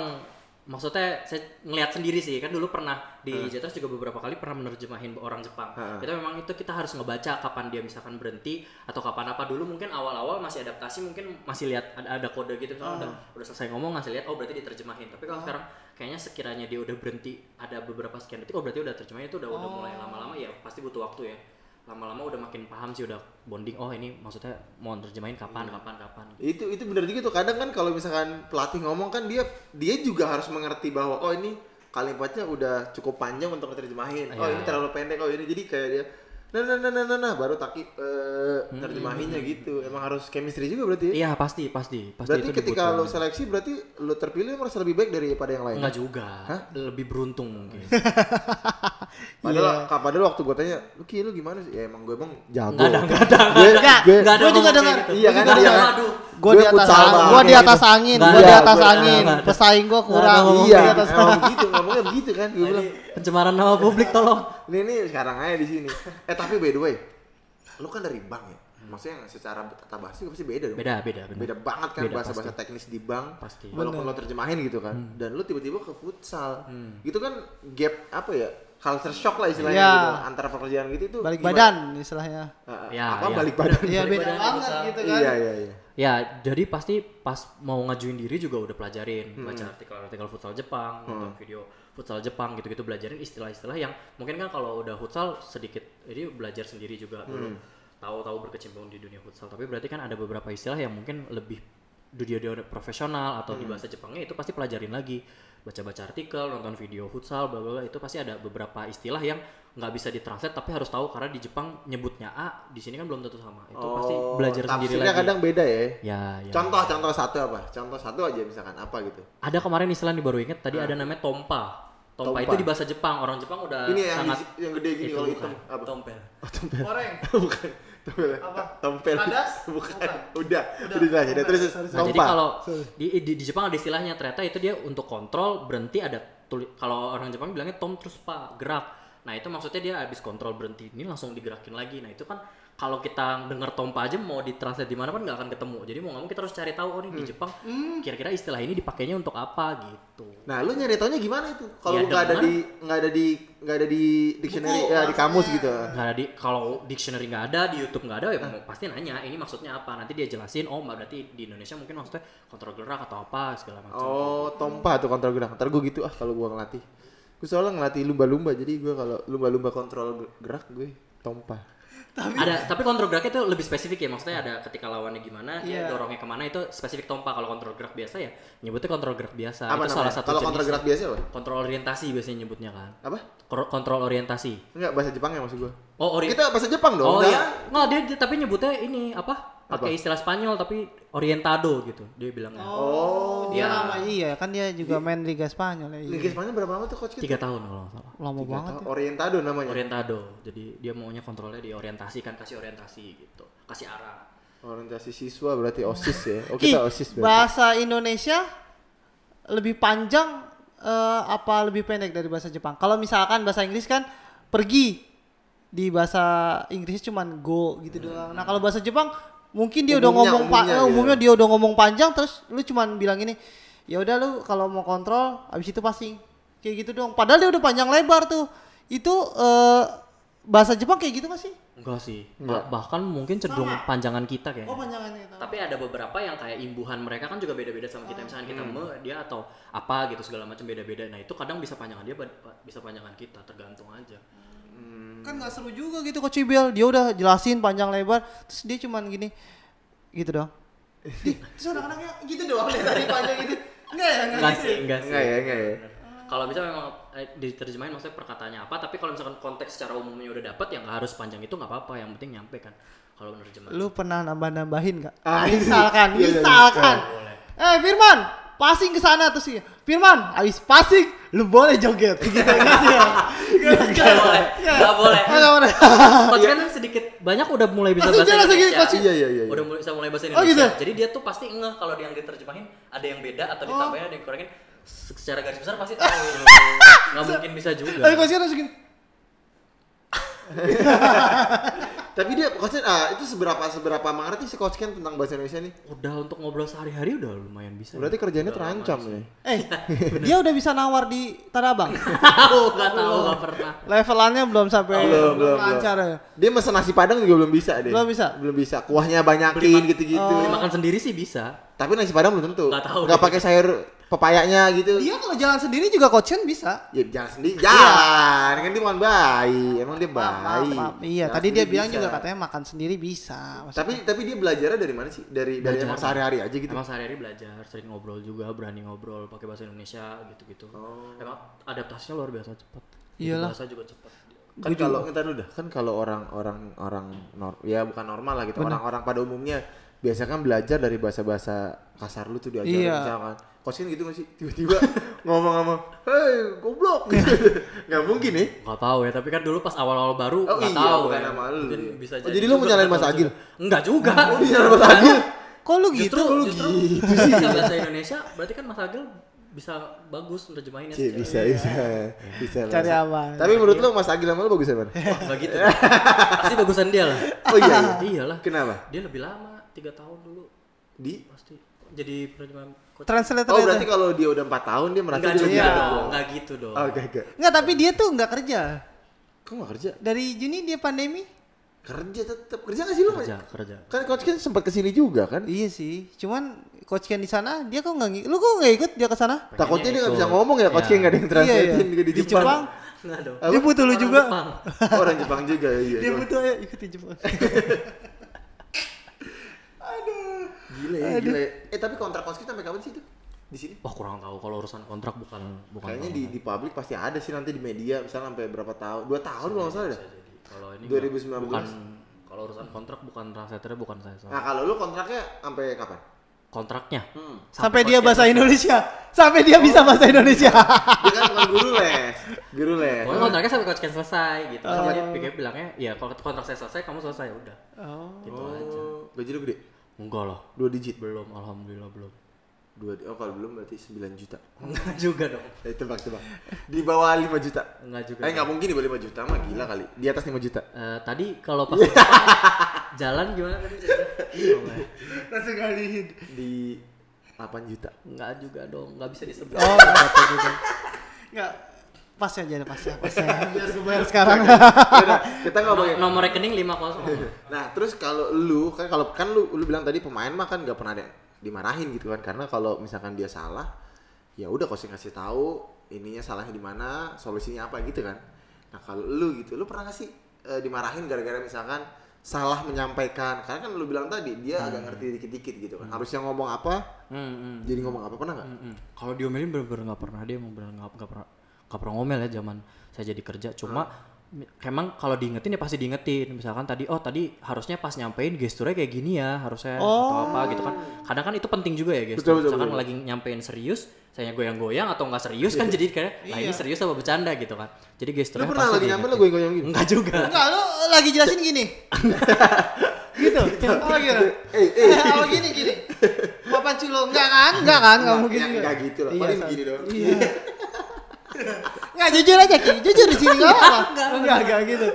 maksudnya saya ngelihat sendiri sih kan dulu pernah di Jetras juga beberapa kali pernah menerjemahin orang Jepang. Ha. Kita memang itu kita harus ngebaca kapan dia misalkan berhenti atau kapan apa dulu mungkin awal-awal masih adaptasi mungkin masih lihat ada, ada kode gitu kan udah udah selesai ngomong ngasih lihat oh berarti diterjemahin. Tapi kalau sekarang kayaknya sekiranya dia udah berhenti ada beberapa sekian detik oh berarti udah terjemahin itu udah udah mulai lama-lama ya pasti butuh waktu ya. Lama-lama udah makin paham sih udah bonding oh ini maksudnya mau terjemahin kapan kapan kapan. Itu itu benar juga tuh. Kadang kan kalau misalkan pelatih ngomong kan dia dia juga harus mengerti bahwa oh ini kalimatnya udah cukup panjang untuk diterjemahin. Oh Iya. ini terlalu pendek. Oh ini jadi kayak dia nah nah nah nah nah, nah baru taki eh terjemahinnya gitu. Emang harus chemistry juga berarti ya. Iya pasti pasti pasti Berarti itu ketika lo seleksi berarti lo terpilih merasa lebih baik daripada yang lain. Enggak juga. Lebih beruntung mungkin. [LAUGHS] Padahal, padahal waktu gue tanya, lu Ki, lu gimana sih? Ya emang gue emang jago. Enggak ada, enggak ada. Gue, Enggak, gue, ada Gua juga dengar. gitu. Iya kan, iya kan? Gue di atas angin, gua di gitu. atas angin, Nggak gua ada, di atas angin. Pesaing gua Nggak kurang. Iya, atas emang begitu, ngomongnya begitu kan. Gue bilang, Pencemaran nama publik tolong. ini nih sekarang aja di sini. Eh tapi by the way, lu kan dari bank ya. Maksudnya secara tata bahasa pasti beda dong. Beda, beda, benar. Beda banget kan Beda, bahasa-bahasa teknis di bank. Pasti. Walaupun lo terjemahin gitu kan. Dan lu tiba-tiba ke futsal. Gitu kan gap apa ya? Culture shock lah istilahnya Iya. gitu. Antara pekerjaan gitu itu Balik gimana? badan istilahnya. Ah, Ya, apa iya. balik badan? Iya Balik beda banget gitu kan. Iya, iya, iya. Ya, jadi pasti pas mau ngajuin diri juga udah pelajarin, baca artikel-artikel futsal Jepang, nonton video futsal Jepang gitu-gitu belajarin istilah-istilah yang mungkin kan kalau udah futsal sedikit jadi belajar sendiri juga dulu. tahu-tahu berkecimpung di dunia futsal tapi berarti kan ada beberapa istilah yang mungkin lebih dunia dunia profesional atau di bahasa Jepangnya itu pasti pelajarin lagi baca-baca artikel nonton video futsal bla bla itu pasti ada beberapa istilah yang nggak bisa ditranslate tapi harus tahu karena di Jepang nyebutnya A di sini kan belum tentu sama itu pasti Oh, belajar sendiri tafsirnya lagi kadang beda ya. ya, ya. Contoh contoh satu apa? Contoh satu aja misalkan apa gitu. ada kemarin istilah nih baru inget tadi ada namanya tompa tompa, Tompa. itu di bahasa Jepang orang Jepang udah Ini yang sangat yang gede gini itu kalau hitam apa? tompel Oh, tompel. Goreng. [LAUGHS] bukan. Tompel. Apa? Tompel. Kadas? [LAUGHS] Bukan. Bukan. Udah. Udah jelas. Udah terus Nah, tompa. jadi kalau di, di, di Jepang ada istilahnya ternyata itu dia untuk kontrol berhenti ada tuli, kalau orang Jepang bilangnya tom terus pak gerak. Nah itu maksudnya dia habis kontrol berhenti ini langsung digerakin lagi. Nah itu kan kalau kita denger tompa aja mau ditranslate di mana pun nggak akan ketemu. Jadi mau nggak mau kita harus cari tahu oh di Hmm. Jepang kira-kira istilah ini dipakainya untuk apa gitu. Nah, lu nyari taunya gimana itu? Kalau Ya, nggak ada di nggak ada di nggak ada di dictionary Buku, ya di kamus gitu. nggak ada di kalau dictionary nggak ada di YouTube nggak ada ya mau- pasti nanya ini maksudnya apa nanti dia jelasin oh mbak berarti di Indonesia mungkin maksudnya kontrol gerak atau apa segala macam Oh, tompa tuh kontrol gerak. Ntar gue gitu ah kalau gua ngelatih. Gue soalnya ngelatih lumba-lumba jadi gue kalau lumba-lumba kontrol ge- gerak gue tompa. Ada tapi kontrol geraknya itu lebih spesifik ya maksudnya ada ketika lawannya gimana dia Iya. dorongnya ke mana itu spesifik tompa kalau kontrol gerak biasa ya nyebutnya kontrol gerak biasa Apa itu namanya? salah satu Kalau kontrol gerak biasa apa? kontrol orientasi biasanya nyebutnya kan Apa? Kontrol orientasi Enggak bahasa Jepang ya maksud gue. oh ori Kita bahasa Jepang dong. oh enggak? iya nggak dia, dia- tapi nyebutnya ini apa pakai istilah Spanyol tapi orientado gitu dia bilangnya Oh, dia Ya. lama iya kan dia juga main Liga Spanyol ya. Liga Spanyol berapa lama tuh coach kita? tiga tahun kalau nggak salah Lama banget. Oh, Orientado namanya. orientado jadi dia maunya kontrolnya diorientasikan kasih orientasi gitu kasih arah Orientasi siswa berarti OSIS ya. Oh Ki, kita OSIS berarti. bahasa Indonesia lebih panjang eh, apa lebih pendek dari bahasa Jepang? Kalau misalkan bahasa Inggris kan pergi di bahasa Inggris cuman go gitu doang. Nah, kalau bahasa Jepang mungkin dia udah Umumnya- ngomong pa- umumnya eh, gitu. umumnya dia udah ngomong panjang terus lu cuman bilang ini ya udah lu kalau mau kontrol abis itu passing kayak gitu dong. Padahal dia udah panjang lebar tuh. Itu eh, bahasa Jepang kayak gitu gak sih? enggak sih Enggak. Bah- bahkan mungkin cenderung Sama. panjangan kita kayaknya Oh, panjangannya itu. tapi ada beberapa yang kayak imbuhan mereka kan juga beda-beda sama kita misalnya kita me dia atau apa gitu segala macam beda-beda nah itu kadang bisa panjangan dia bisa panjangan kita tergantung aja kan nggak seru juga gitu Coach Ibel dia udah jelasin panjang lebar terus dia cuman gini gitu dong Di- terus anak-anaknya gitu doang deh tadi panjang gitu. Enggak ya enggak sih enggak sih. Enggak ya, enggak ya. kalau bisa memang eh, diterjemahin maksudnya perkataannya apa tapi kalau misalkan konteks secara umumnya udah dapat yang nggak harus panjang itu nggak apa-apa yang penting nyampe kan kalau menerjemah lu pernah nambah-nambahin nggak? Ah, iya. misalkan Iya, iya, misalkan. Boleh. eh Firman passing ke sana terus dia, Firman habis passing lu boleh joget. Gitu gitu ya nggak boleh nggak boleh Nggak boleh. Coach kan sedikit banyak udah mulai bisa bahasa dia Indonesia. Coach. Iya, iya, iya, iya. Udah mulai bisa mulai bahasa Oh, Indonesia. gitu? Jadi dia tuh pasti ngeh kalau yang diterjemahin ada yang beda atau ditambahin ada yang dikurangin. Se- Secara garis besar pasti tahu. [LAUGHS] Nggak mungkin bisa juga. tapi Coach kan langsung gini [LAUGHS] Tapi dia coach ah itu seberapa seberapa mengerti si coach Ken tentang bahasa Indonesia nih? Udah untuk ngobrol sehari-hari udah lumayan bisa. Berarti kerjanya Udah terancam sih. nih. eh [LAUGHS] dia udah bisa nawar di Tanah Abang [LAUGHS] Tahu nggak tahu nggak pernah. levelannya belum sampai Belum, belum, belum. lancar ya Dia mesen nasi padang juga belum bisa deh. Belum bisa? Belum bisa. Kuahnya banyakin Beli ma- gitu-gitu. Beli makan sendiri sih bisa. Tapi nasi padang belum tentu. Nggak tahu Nggak deh. pakai sayur pepayanya gitu. dia kalau jalan sendiri juga coach kan bisa Ya jalan sendiri jalan. Kan dia bukan bayi. Emang dia Maaf, maaf, bayi. maaf. Iya, Jalan tadi dia bilang bisa. juga katanya makan sendiri bisa. Maksudnya- Tapi tapi dia belajarnya dari mana sih? Dari dari Belajar. emang sehari-hari aja gitu. Emang sehari-hari belajar, sering ngobrol juga, berani ngobrol pakai bahasa Indonesia gitu-gitu. Oh. Emang adaptasinya luar biasa cepat. Iyalah. Bahasa juga cepat. kan kalau kita dulu dah kan kalau orang-orang orang nor ya bukan normal lah gitu orang-orang pada umumnya biasa kan belajar dari bahasa-bahasa kasar lu tuh diajarin Iya. misalkan coach kan gitu gak sih tiba-tiba [LAUGHS] ngomong-ngomong hei goblok [LAUGHS] nggak mungkin nih Gak tahu ya, tapi kan dulu pas awal-awal baru Oh nggak iya, tahu bukan ya. nama lu, Mungkin iya. bisa Oh, jadi. jadi lu juga, mau nyalain nggak Mas Agil? juga. Enggak [LAUGHS] juga. oh dia Mas Agil Kok lu Justru, gitu? justru bisa bahasa Indonesia, berarti kan Mas Agil bisa bagus nerjemahinnya Cie, secara- bisa bisa bisa Cari apa? tapi menurut lu Mas Agil sama lu bagus apa Wah, nggak gitu. Pasti bagusan dia lah. oh iya iya. Iyalah. kenapa Dia lebih lama, tiga tahun dulu di pasti. Jadi penerjemahan coach. Translator oh itu. berarti kalau dia udah empat tahun dia merasa Enggak juga dong, jago. enggak gitu dong. oh enggak enggak Enggak, tapi dia tuh enggak kerja. kok nggak kerja Dari Juni dia pandemi. kerja tetap kerja nggak sih lu Kerja, kerja. kan coach kan sempat ke sini juga kan Iya sih. Cuman coach Ken di sana dia kok enggak ngikut. Lu kok enggak ikut dia ke sana? Takutnya dia nggak bisa ngomong ya, coach Ya. King nggak ada yang translatein Iya, iya. juga di, Di Jepang. Jepang. Enggak dong. Dia butuh lu Orang juga. Jepang. Orang Jepang juga iya. Dia butuh ayo ikutin Jepang. [LAUGHS] Gila ya, gila ya. Eh tapi kontrak koskit sampai kapan sih itu? Di sini? Wah kurang tahu kalau urusan kontrak bukan bukan Kayaknya di di publik pasti ada sih nanti di media misalnya sampai berapa tahun? Dua tahun kalau nggak salah jadi. Kalau ini 2019. nggak- bukan kalau urusan kontrak bukan translatornya bukan saya soalnya. Nah kalau lu kontraknya sampai kapan? Kontraknya Hmm. Sampai dia podcast bahasa Indonesia. Sampai dia bisa bahasa Indonesia. Dia kan bukan guru les, guru les. Pokoknya kontraknya sampai coach Ken selesai gitu. Oh. Sama dia pikir bilangnya, ya kalau kontrak saya selesai kamu selesai udah. Oh. Gitu aja. Oh, gaji lu gede? Enggak lah. Dua digit. Belum, alhamdulillah belum. Dua, oh kalau belum berarti 9 juta. Enggak juga dong. Eh, tebak tebak. Di bawah 5 juta. Enggak juga. Eh nggak mungkin di bawah 5 juta mah gila kali. Di atas 5 juta. Eh, tadi kalau pas [LAUGHS] jalan gimana tadi? Langsung ngalihin. Di 8 juta. Enggak juga dong, enggak bisa disebut. Oh, enggak juga. Enggak. Pas aja deh, pas ya, pas ya. Biar gue bayar sekarang. Yaudah, kita ngomongin. Nomor rekening 50. Nah, terus kalau lu kan kalau kan lu lu bilang tadi pemain mah kan nggak pernah ada dimarahin gitu kan karena kalau misalkan dia salah ya udah kau kasih tahu ininya salahnya di mana, solusinya apa gitu kan. Nah, kalau lu gitu, lu pernah nggak sih eh, dimarahin gara-gara misalkan salah menyampaikan karena kan lu bilang tadi dia agak ngerti dikit-dikit gitu kan. Harusnya ngomong apa, Hmm, hmm. jadi ngomong apa pernah nggak? Hmm, hmm. Kalau diomelin bener-bener nggak pernah dia emang bener nggak nggak pernah nggak pernah ngomel ya zaman saya jadi kerja. Cuma mi- emang kalau diingetin ya pasti diingetin. Misalkan tadi oh tadi harusnya pas nyampein gesturnya kayak gini ya harusnya atau apa gitu kan. Kadang kan itu penting juga ya gestur. Betul, betul, Misalkan betul. lagi nyampein serius, saya goyang-goyang atau nggak serius kan jadi kayak lah ini serius apa bercanda gitu kan. Jadi Lu gesturnya pernah pasti lagi nyampe lu goyang-goyang gitu? Enggak juga. Enggak, lu lagi jelasin gini. [LAUGHS] gitu. Apa gitu? Eh, eh. Apa gini gini? Papan culo enggak kan? Enggak kan? Enggak mungkin ya, juga. nggak gitu lah. Iya, Paling begini doang. Iya. [LAUGHS] Enggak jujur aja Ki, jujur di sini enggak apa-apa. Enggak, enggak gitu.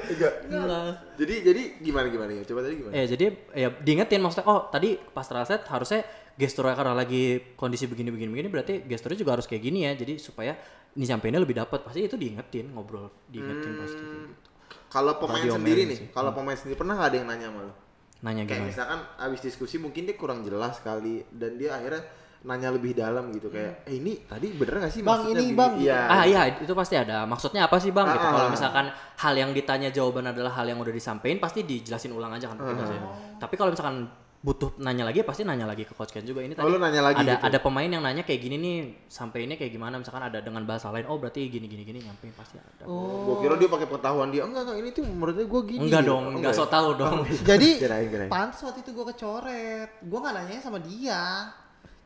Enggak. Jadi jadi gimana gimana ya? Coba tadi gimana? Eh jadi ya diingetin maksudnya oh tadi pas translate harusnya gesturnya karena lagi kondisi begini begini begini berarti gesturnya juga harus kayak gini ya jadi supaya ini sampainya lebih dapat pasti itu diingetin ngobrol diingetin pasti kayak gitu. Kalau pemain diomelin sendiri nih, kalau pemain sendiri pernah nggak ada yang nanya sama lu? nanya Kayak gimana misalkan abis diskusi mungkin dia kurang jelas kali dan dia akhirnya nanya lebih dalam gitu kayak eh ini tadi bener gak sih Bang, maksudnya ini, begini?" Bang. Iya. ah iya itu pasti ada maksudnya apa sih bang gitu Ah, kalau ah. misalkan hal yang ditanya jawaban adalah hal yang udah disampaikan pasti dijelasin ulang aja kan Ah, biasanya. tapi kalau misalkan butuh nanya lagi pasti nanya lagi ke coach Ken juga ini Oh, tadi lu nanya lagi ada gitu? ada pemain yang nanya kayak gini nih sampainya kayak gimana misalkan ada dengan bahasa lain oh berarti gini gini gini nyampein pasti ada Gua kira dia pakai pengetahuan dia. Enggak, enggak, ini tuh menurutnya gua gini. enggak gitu. dong Oh, enggak ya? so tau dong Jadi Kirain, kirain. pantas waktu itu gue kecoret. Gue nggak nanya sama dia.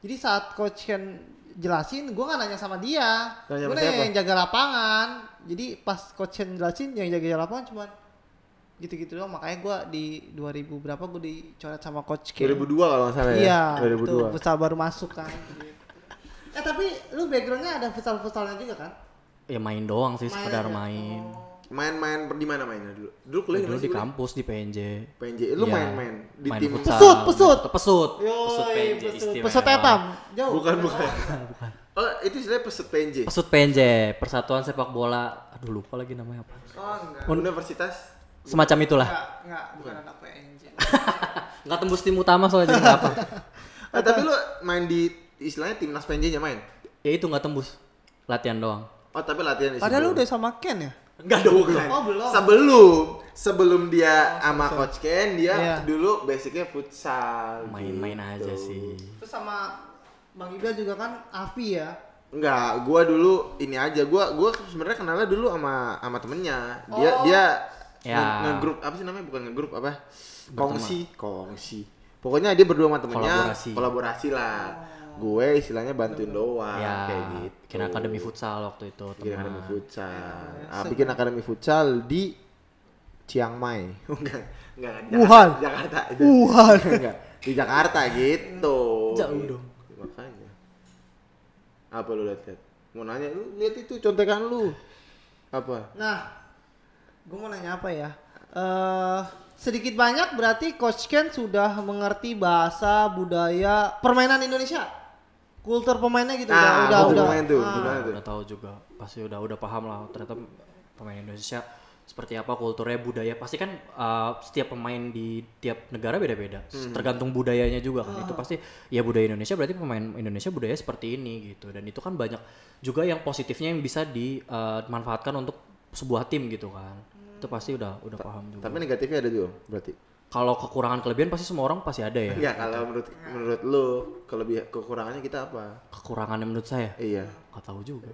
Jadi saat coach Ken jelasin, gue nggak nanya sama dia. Nanya Gue siapa? yang jaga lapangan. Jadi pas coach Ken jelasin, yang jaga lapangan cuma gitu-gitu doang. Makanya gue di 2000 berapa gue dicoret sama coach Ken. 2002 kalau nggak salah ya. Iya, 2002. itu futsal baru masuk kan. eh tapi lu backgroundnya ada futsal-futsalnya juga kan? ya main doang sih Main sekedar aja. main Main-main per- di mana mainnya dulu? Dulu kuliah dulu mana di kampus di PNJ PNJ. Lu Iya. main-main di Main tim futsal, Pesut, pesut. main- pesut pesut Yoi, PNJ pesut, istimewa. pesut etam. Jauh. Bukan, bukan. [LAUGHS] Oh, itu istilahnya pesut PNJ. pesut PNJ Persatuan Sepak Bola aduh lupa lagi namanya apa Oh enggak. Universitas semacam itulah Enggak, enggak, bukan anak PNJ. [LAUGHS] nggak tembus tim utama soalnya jadi nggak apa Ah, tapi lu main di istilahnya timnas PNJ-nya main. ya itu nggak tembus latihan doang Oh, tapi latihan di Padahal lu udah sama Ken ya? Nggak dong Bukan. Oh, belum. Sebelum sebelum dia sama coach Ken, dia Iya. dulu basicnya futsal. main-main gitu. aja sih Terus sama Bang Iba juga kan Avi ya? Enggak, gua dulu ini aja. Gua gua sebenarnya kenalnya dulu sama sama temennya. Dia Oh. dia Ya. nge- ngegrup apa sih namanya? Bukan ngegrup apa? Kongsi, kongsi. Pokoknya dia berdua sama temennya Kolaborasi. kolaborasi lah. Gue istilahnya bantuin doang ya kayak gitu. bikin akademi futsal waktu itu Bikin teman akademi futsal. Ah, bikin akademi futsal di Chiang Mai. [LAUGHS] Enggak, enggak, Jakarta, Wuhan. Jakarta. itu. Wuhan. [LAUGHS] enggak, di Jakarta gitu. Jauh dong. Makanya. Apa lu lihat-lihat? Mau nanya lu lihat itu contekan lu. Apa? Nah, gue mau nanya apa ya? Eh sedikit banyak berarti Coach Ken sudah mengerti bahasa budaya permainan Indonesia, kultur pemainnya gitu. Ah, udah, udah, pemain tuh, ah. gimana tuh? udah tahu juga pasti udah udah paham lah ternyata pemain Indonesia seperti apa kulturnya budaya pasti kan uh, setiap pemain di tiap negara beda-beda Hmm. tergantung budayanya juga kan Ah. itu pasti ya budaya Indonesia berarti pemain Indonesia budaya seperti ini gitu dan itu kan banyak juga yang positifnya yang bisa dimanfaatkan untuk sebuah tim gitu kan itu pasti udah udah paham juga Tapi negatifnya ada juga berarti. Kalau kekurangan kelebihan pasti semua orang pasti ada ya Iya, kalau menurut menurut lu kelebihan kekurangannya kita apa? kekurangannya menurut saya Iya. nggak tahu juga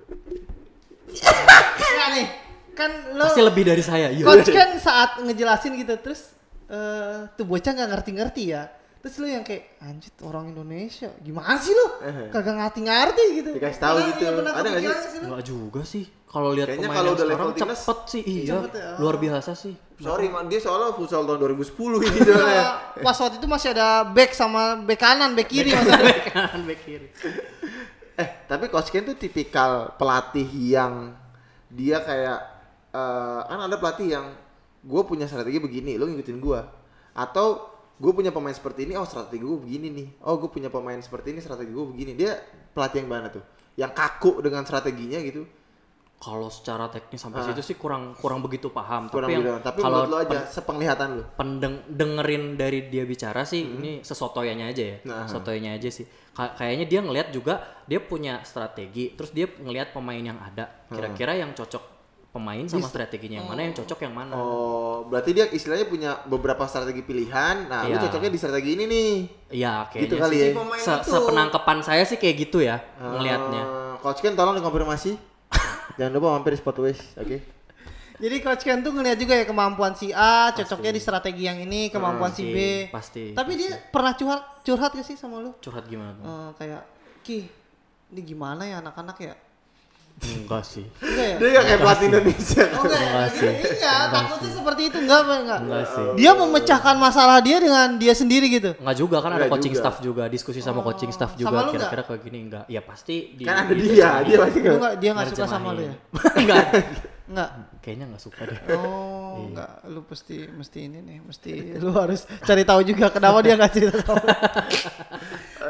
Enggak nih. Kan lo pasti lebih dari saya iya coach kan saat ngejelasin gitu terus eh tuh bocah nggak ngerti-ngerti ya. Terus lu yang kayak anjir orang Indonesia gimana sih lu? Eh. Kagak ngerti-ngerti gitu. Dikasih tahu gitu. iya, Ada nggak sih? kepikiran nggak lu? Nggak juga sih kalau lihat Kayaknya pemain kalau udah sekarang level timnas, cepet sih iya cepet ya. luar biasa sih Sorry, man, dia soalnya futsal tahun 2010 ini soalnya. Nah, Pas waktu itu masih ada back sama back kanan, back kiri maksudnya. [LAUGHS] kanan back kiri Eh, tapi Coach Ken tuh tipikal pelatih yang dia kayak eh, kan ada pelatih yang gue punya strategi begini, lo ngikutin gue. Atau gue punya pemain seperti ini, oh strategi gue begini nih. Oh gue punya pemain seperti ini, strategi gue begini. Dia pelatih yang mana tuh? Yang kaku dengan strateginya gitu. kalau secara teknis sampai Ah. situ sih kurang kurang begitu paham Kurang tapi yang Tapi kalau lo aja, sepenglihatan lo. pendeng dengerin dari dia bicara sih ini sesotoyanya aja ya Nah. sesotoyanya aja sih Ka- kayaknya dia ngelihat juga dia punya strategi terus dia ngelihat pemain yang ada kira-kira yang cocok pemain sama strateginya yang mana yang cocok yang mana Oh, berarti dia istilahnya punya beberapa strategi pilihan. Nah, lu Iya. cocoknya di strategi ini nih. Iya Gitu kayaknya kali sih ya. pemain se- itu. sepenangkepan saya sih kayak gitu ya ngelihatnya Eh, Coach Ken tolong dikonfirmasi. [LAUGHS] Jangan lupa mampir di Sport West, oke? Jadi coach Ken tuh ngeliat juga ya kemampuan si A, cocoknya di strategi yang ini, kemampuan si B. Pasti, pasti, Tapi dia pernah curhat curhat gak sih sama lu? curhat gimana tuh? Eh, kayak Ki, ini gimana ya anak-anak ya? Enggak sih Enggak ya? Dia gak kayak pelatih Indonesia. Oh enggak? Enggak sih. Iya, takutnya seperti itu enggak apa enggak? enggak sih Dia memecahkan masalah dia dengan dia sendiri gitu. Enggak juga kan ada Enggak coaching juga. staff juga, diskusi sama coaching staff juga kira-kira kayak gini enggak. Ya pasti di Kan ada di- dia, dia pasti enggak dia enggak suka sama lu ya? [LAUGHS] enggak. Enggak. Kayaknya enggak suka deh. Oh, [LAUGHS] enggak. Lu pasti mesti ini nih, mesti lu harus cari tahu juga kenapa dia enggak cerita sama lu. [LAUGHS]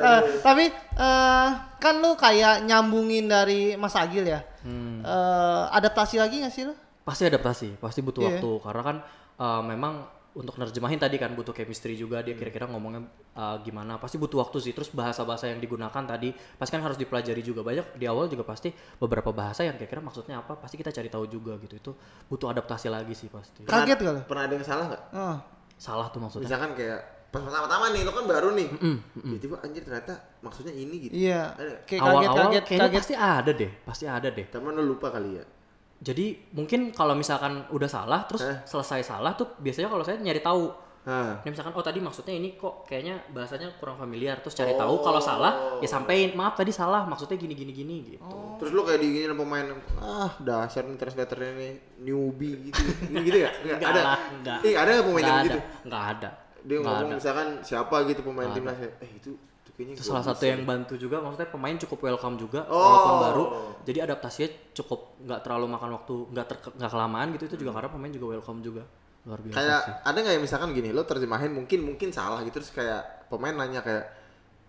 Eh, tapi eh, kan lu kayak nyambungin dari Mas Agil ya. Hmm. Eh, adaptasi lagi gak sih lu? Pasti adaptasi, pasti butuh Iya. waktu karena kan eh, memang untuk nerjemahin tadi kan butuh chemistry juga dia kira-kira ngomongnya eh, gimana pasti butuh waktu sih terus bahasa-bahasa yang digunakan tadi pasti kan harus dipelajari juga banyak di awal juga pasti beberapa bahasa yang kira-kira maksudnya apa pasti kita cari tahu juga gitu itu butuh adaptasi lagi sih pasti Kaget gak? Pernah ada yang salah gak? Oh. salah tuh maksudnya Misalkan kayak pas pertama-tama nih, lo kan baru nih. Tiba-tiba anjir ternyata maksudnya ini gitu. Iya. Kayak awal-awal kaget-kaget kayaknya kaget. pasti ada deh pasti ada deh Temen lo lupa kali ya. jadi mungkin kalau misalkan udah salah terus Eh. selesai salah tuh biasanya kalau saya nyari tahu Nah, ini misalkan oh tadi maksudnya ini kok kayaknya bahasanya kurang familiar terus cari tahu kalau salah ya sampein maaf tadi salah maksudnya gini gini gini gitu terus lo kayak digini sama pemain ah dasar nih translatornya nih newbie gitu. Ini gitu ya? [LAUGHS] Nggak, Nggak ada. lah, nggak. Eh, ada pemain yang ada gitu? nggak ada Dia Nggak ngomong ada. misalkan siapa gitu pemain timnas ya. Eh itu itu kayaknya itu gua salah satu yang bantu juga maksudnya pemain cukup welcome juga Oh. walaupun baru. Jadi adaptasinya cukup nggak terlalu makan waktu nggak ter- nggak kelamaan gitu itu juga karena pemain juga welcome juga. Luar biasa kayak sih. ada nggak ya misalkan gini lo terjemahin mungkin mungkin salah gitu terus kayak pemain nanya kayak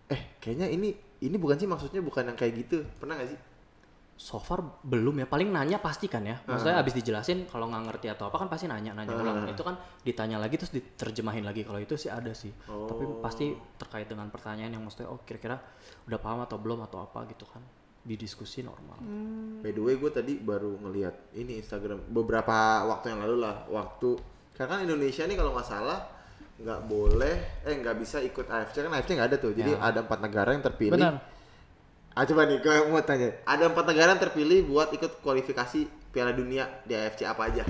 eh kayaknya ini ini bukan sih maksudnya bukan yang kayak gitu. Pernah nggak sih so far belum ya. Paling nanya pasti kan ya. Maksudnya Ah. abis dijelasin kalau nggak ngerti atau apa kan pasti nanya nanya ulang. Itu kan ditanya lagi terus diterjemahin lagi. Kalau itu sih ada sih. Tapi Oh. pasti terkait dengan pertanyaan yang maksudnya oh kira-kira udah paham atau belum atau apa gitu kan. Didiskusi normal. By the way gue tadi baru ngelihat ini Instagram beberapa waktu yang lalu lah waktu karena kan Indonesia nih kalau nggak salah nggak boleh eh nggak bisa ikut AFC kan AFC nggak ada tuh. Jadi Ya. ada empat negara yang terpilih. Benar. Ah coba nih gue mau tanya ada empat negara yang terpilih buat ikut kualifikasi Piala Dunia di AFC apa aja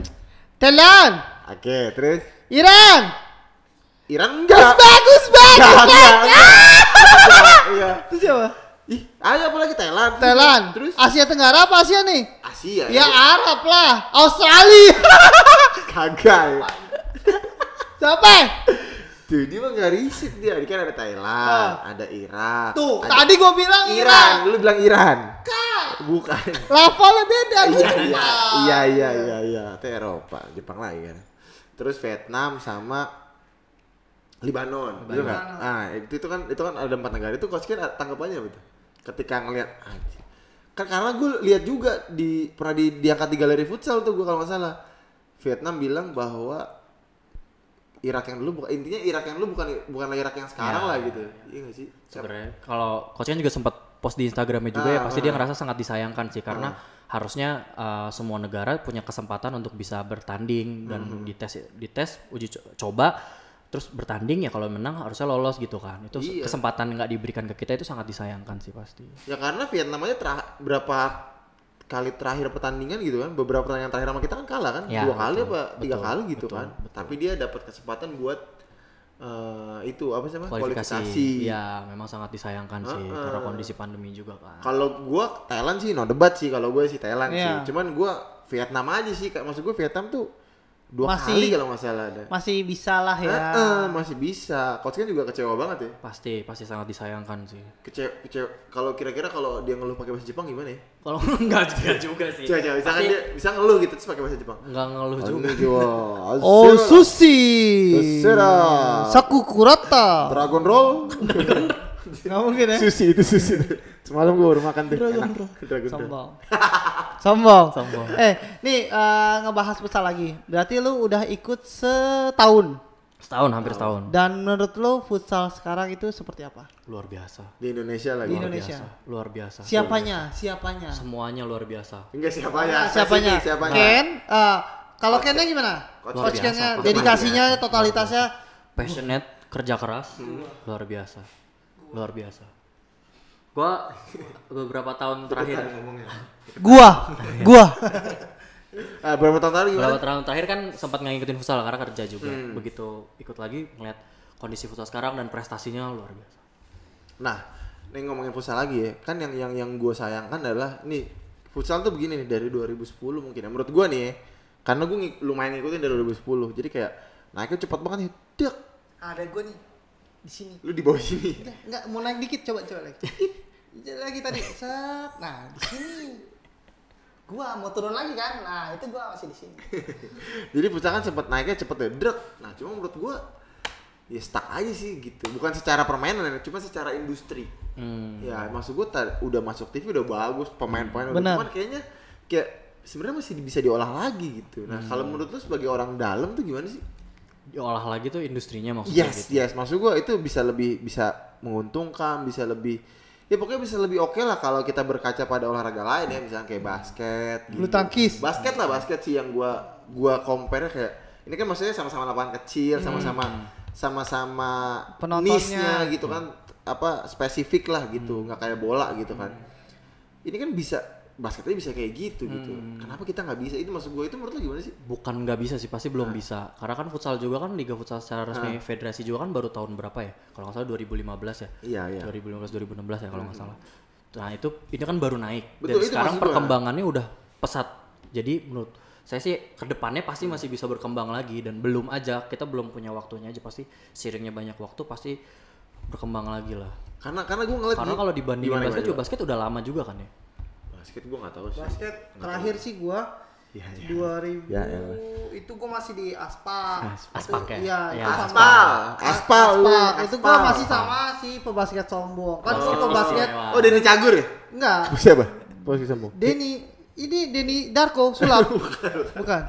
Thailand, oke terus Iran, Iran enggak bagus banget. Enggak, enggak, enggak. Iya. Terus siapa? Ih, ayo apa lagi Thailand? Thailand. Terus Asia Tenggara apa Asia nih? Asia. Ya Arab lah, Australia. Kagak. ya. Siapa? Tuh, dia mah nggak riset dia. Dia kan ada Thailand, ada Irak. Tuh, ada tadi gua bilang Iran. Iran. Lu bilang Iran. Kak, Bukan. levelnya beda. Iya, iya, lupa. iya, iya, iya, iya. Itu Eropa, Jepang lagi kan. Terus Vietnam sama Libanon, betul nggak? Ah, itu, itu kan itu kan ada empat negara itu coach kan tanggapannya apa tuh? Ketika ngelihat anjir. Kan karena gue lihat juga di pernah di diangkat di galeri futsal tuh gue kalau nggak salah. Vietnam bilang bahwa Irak yang dulu bukan intinya Irak yang dulu bukan bukanlah Irak yang sekarang Ya. lah gitu. Iya nggak sih? sebenarnya kalau coachnya juga sempat post di Instagramnya juga ya Ah, pasti ah. dia ngerasa sangat disayangkan sih karena harusnya uh, semua negara punya kesempatan untuk bisa bertanding dan Hmm. dites dites uji co- coba terus bertanding ya kalau menang harusnya lolos gitu kan itu Iya. kesempatan nggak diberikan ke kita itu sangat disayangkan sih pasti Ya karena Vietnam aja terah- berapa kali terakhir pertandingan gitu kan, beberapa pertandingan terakhir sama kita kan kalah kan, Ya, dua kali betul, apa tiga betul, kali gitu betul, kan. betul. Tapi dia dapat kesempatan buat eh, itu apa sih namanya kualifikasi, ya memang sangat disayangkan sih Heeh. karena kondisi pandemi juga kan Kalau gua Thailand sih no debat sih kalau gue sih Thailand Iya. sih. Cuman gua Vietnam aja sih, maksud gue Vietnam tuh dua Masih- kali kalau nggak salah ada. Masih bisa lah ya. Heeh, masih bisa. Coach kan juga kecewa banget ya. pasti pasti sangat disayangkan sih Kecewa, kecewa. Kalau kira-kira kalau dia ngeluh pakai bahasa Jepang gimana ya? kalau [LAUGHS] nggak juga juga sih Coba coba misalkan dia bisa ngeluh gitu terus pakai bahasa Jepang. nggak ngeluh juga [LAUGHS] Oh, sushi. Terserah. Sakukurata. Dragon Roll. [LAUGHS] Nggak mungkin ya. sushi itu sushi. Semalam gue baru makan tuh. Dragon Enak. Roll. Dragon Roll. Sombong. [LAUGHS] Sombong. Sombong. Eh, nih eh, ngebahas futsal lagi. Berarti lu udah ikut setahun. setahun hampir setahun Dan menurut lu futsal sekarang itu seperti apa? luar biasa Di Indonesia lagi. Di Indonesia. biasa luar biasa Siapanya? Siapanya? semuanya luar biasa Enggak siapanya? Siapanya? Spesifik Siapanya? Ken? eh, kalau Kennya gimana? Coach Coach biasa, Kennya, dedikasinya, totalitasnya passionate kerja keras luar biasa luar biasa gua beberapa tahun terakhir gua, gua. [LAUGHS] Ah, berapa tahun gimana? beberapa tahun terakhir kan sempat ngikutin futsal karena kerja juga begitu ikut lagi ngeliat kondisi futsal sekarang dan prestasinya luar biasa Nah, nih ngomongin futsal lagi ya. Kan yang yang yang gue sayangkan adalah nih futsal tuh begini nih dari 2010 mungkin ya. Menurut gue nih ya, karena gue lumayan ngikutin dari 2010. Jadi kayak naiknya cepat banget ya. Dek, Ada gua nih di sini. lu di bawah sini. Udah, enggak mau naik dikit coba coba lagi. Lagi tadi. Set. Nah, di sini. Gua mau turun lagi kan. Nah, itu gua masih di sini. [LAUGHS] Jadi futsal kan sempat naiknya cepet ya. Drek. Nah, cuma menurut gue ya stuck aja sih gitu. Bukan secara permainan ya, cuma secara industri. hmm. Ya, maksud gue udah masuk TV udah bagus, pemain-pemain udah Benar. cuman kayaknya kayak sebenarnya masih bisa diolah lagi gitu. Nah, kalau menurut lu sebagai orang dalam tuh gimana sih? Diolah lagi tuh industrinya maksudnya Yes, gitu yes. Maksud gua itu bisa lebih bisa menguntungkan, bisa lebih ya pokoknya bisa lebih oke lah kalau kita berkaca pada olahraga lain ya, misalnya kayak basket, Bulu tangkis. Basket lah basket sih yang gua gua compare kayak ini kan maksudnya sama-sama lapangan kecil, sama-sama sama-sama Penontonnya. gitu kan apa spesifik lah gitu, nggak kayak bola gitu kan. Ini kan bisa basketnya bisa kayak gitu gitu. Kenapa kita nggak bisa? Itu maksud gua itu menurut lu gimana sih? bukan nggak bisa sih pasti belum bisa. Karena kan futsal juga kan liga futsal secara resmi federasi juga kan baru tahun berapa ya? Kalau nggak salah 2015 ya? Iya, iya. 2015 2016 ya kalau nggak salah. Nah itu ini kan baru naik. Betul, dan sekarang perkembangannya udah pesat. Jadi menurut saya sih ke depannya pasti masih bisa berkembang lagi. Dan belum aja kita belum punya waktunya aja. Pasti seiringnya banyak waktu pasti berkembang lagi lah. Karena karena gua ngeliat karena kalau dibandingin Gimana, basket gimana, juga basket udah lama juga kan ya Basket gua nggak tahu sih. Basket terakhir sih gua Ya, ya. 2000 Ya, ya. itu gua masih di Aspa. Aspak ya? Iya, Ya, itu sama. Aspal. Aspal lu. Aspak. Itu gua Aspal. masih sama si pebasket sombong. Kan si Oh, pebasket iya. Oh, Denny Cagur ya? enggak. Siapa? Posisi sombong. Denny ini Denny Darko sulap. [LAUGHS] Bukan. Bukan.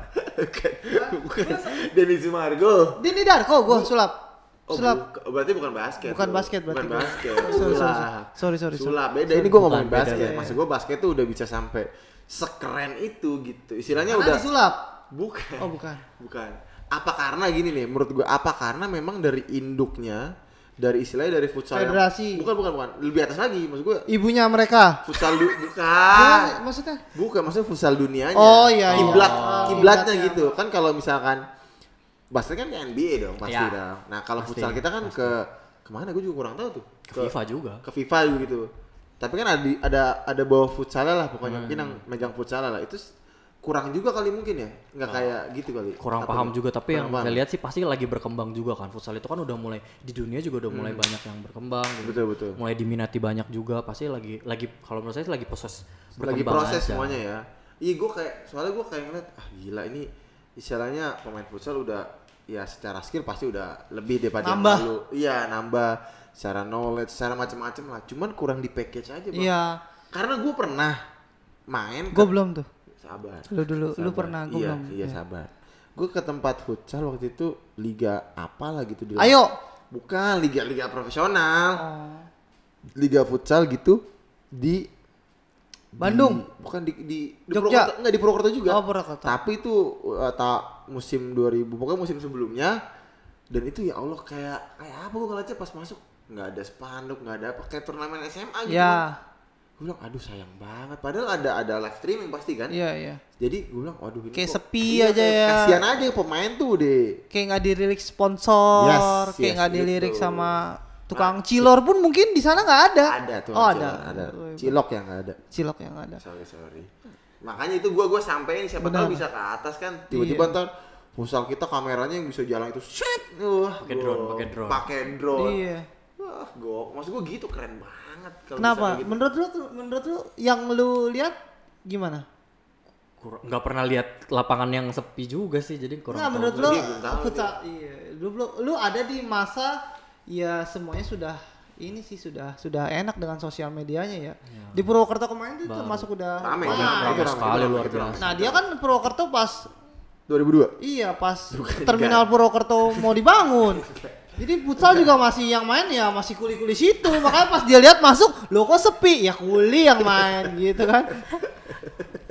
Bukan. Denny Sumargo. Denny Darko gua sulap. Oh, Sulap. buka- berarti bukan basket. Bukan lu. basket berarti Bukan basket. [LAUGHS] Sorry, sorry, Sulap. sorry, sorry, sorry. Sulap. Beda. Ini gua ngomongin beda, basket. beda. Maksud gua basket tuh udah bisa sampai sekeren itu gitu. Istilahnya Karena udah disulap. bukan. Oh, bukan. Bukan. Apa karena gini nih menurut gua apa karena memang dari induknya dari istilahnya dari futsal yang- Federasi. bukan bukan bukan lebih atas lagi maksud gua Ibunya mereka. futsal du- bukan maksudnya? Bukan, maksudnya futsal dunianya. Oh, iya, iya. Kiblat, Oh, kiblatnya kiblatnya. gitu. Kan kalau misalkan basket kan ke NBA dong pasti Iya. dong. Nah, kalau Pasti, futsal kita kan ke ke mana gue juga kurang tahu tuh. ke FIFA juga Ke FIFA juga gitu. Tapi kan ada ada ada bawah futsalnya lah pokoknya Hmm. mungkin yang megang futsalnya lah. Itu kurang juga kali mungkin ya. Nggak kayak gitu kali. kurang Apa paham juga tapi yang paham. saya lihat sih pasti lagi berkembang juga kan futsal itu kan udah mulai di dunia juga udah mulai banyak yang berkembang gitu. Hmm. Betul, betul. mulai diminati banyak juga pasti lagi lagi kalau menurut saya sih lagi proses lagi proses aja. semuanya ya. Iya gue kayak soalnya gue kayak ngeliat ah gila ini istilahnya pemain futsal udah ya secara skill pasti udah lebih daripada yang Nambah. lalu. Iya nambah secara knowledge, secara macam-macam lah. Cuman kurang di package aja bang. Iya. Karena gue pernah main. Gue belum tuh. Sabar. Lu dulu, lu Sabar. pernah, gua iya, belum. Iya Iya. sabar. Gue ke tempat futsal waktu itu liga apa lah gitu di. Ayo. Bukan liga-liga profesional Oh. liga futsal gitu di Bandung? bukan di di, di Jogja? Purwokerto, enggak di Purwokerto juga. Oh, Purwokerto. Tapi itu uh, ta- musim 2000, pokoknya musim sebelumnya dan itu ya Allah kayak kayak apa gua ngeliatnya pas masuk nggak ada spanduk, nggak ada apa kayak turnamen SMA gitu. Ya, Gue bilang aduh sayang banget. Padahal ada ada live streaming pasti kan. iya iya. Jadi gue bilang waduh ini Kayak kok- sepi iya, aja kayak ya. Kasihan aja pemain tuh deh. Kayak nggak dilirik sponsor, Yes, kayak yes, nggak dilirik gitu. sama tukang cilor pun mungkin di sana nggak ada. Ada tuh. Oh ada. ada. Cilok yang nggak ada. Cilok yang nggak ada. Sorry sorry. Makanya itu gua gua sampein siapa Benar. tahu bisa ke atas kan. Tiba-tiba Iya. ntar kita kameranya yang bisa jalan itu set. Wah, Pakai drone, pakai drone. Pakai drone. Iya. Wah, gua maksud gua gitu keren banget kalau Kenapa? gitu. Menurut lu menurut lu yang lu lihat gimana? Kurang- nggak pernah lihat lapangan yang sepi juga sih jadi kurang Nggak, tahu menurut futsal iya. Lu, lu- lu ada di masa ya semuanya sudah ini sih sudah sudah enak dengan sosial medianya ya. Di Purwokerto kemarin itu termasuk udah Rame, iya. Itu rame, sekali luar biasa. Nah, dia kan Purwokerto pas 2002. iya pas [LAUGHS] terminal Purwokerto mau dibangun. Jadi futsal juga masih yang main ya masih kuli-kuli situ. Makanya pas dia lihat masuk, lo kok sepi? Ya kuli yang main gitu kan. [LAUGHS]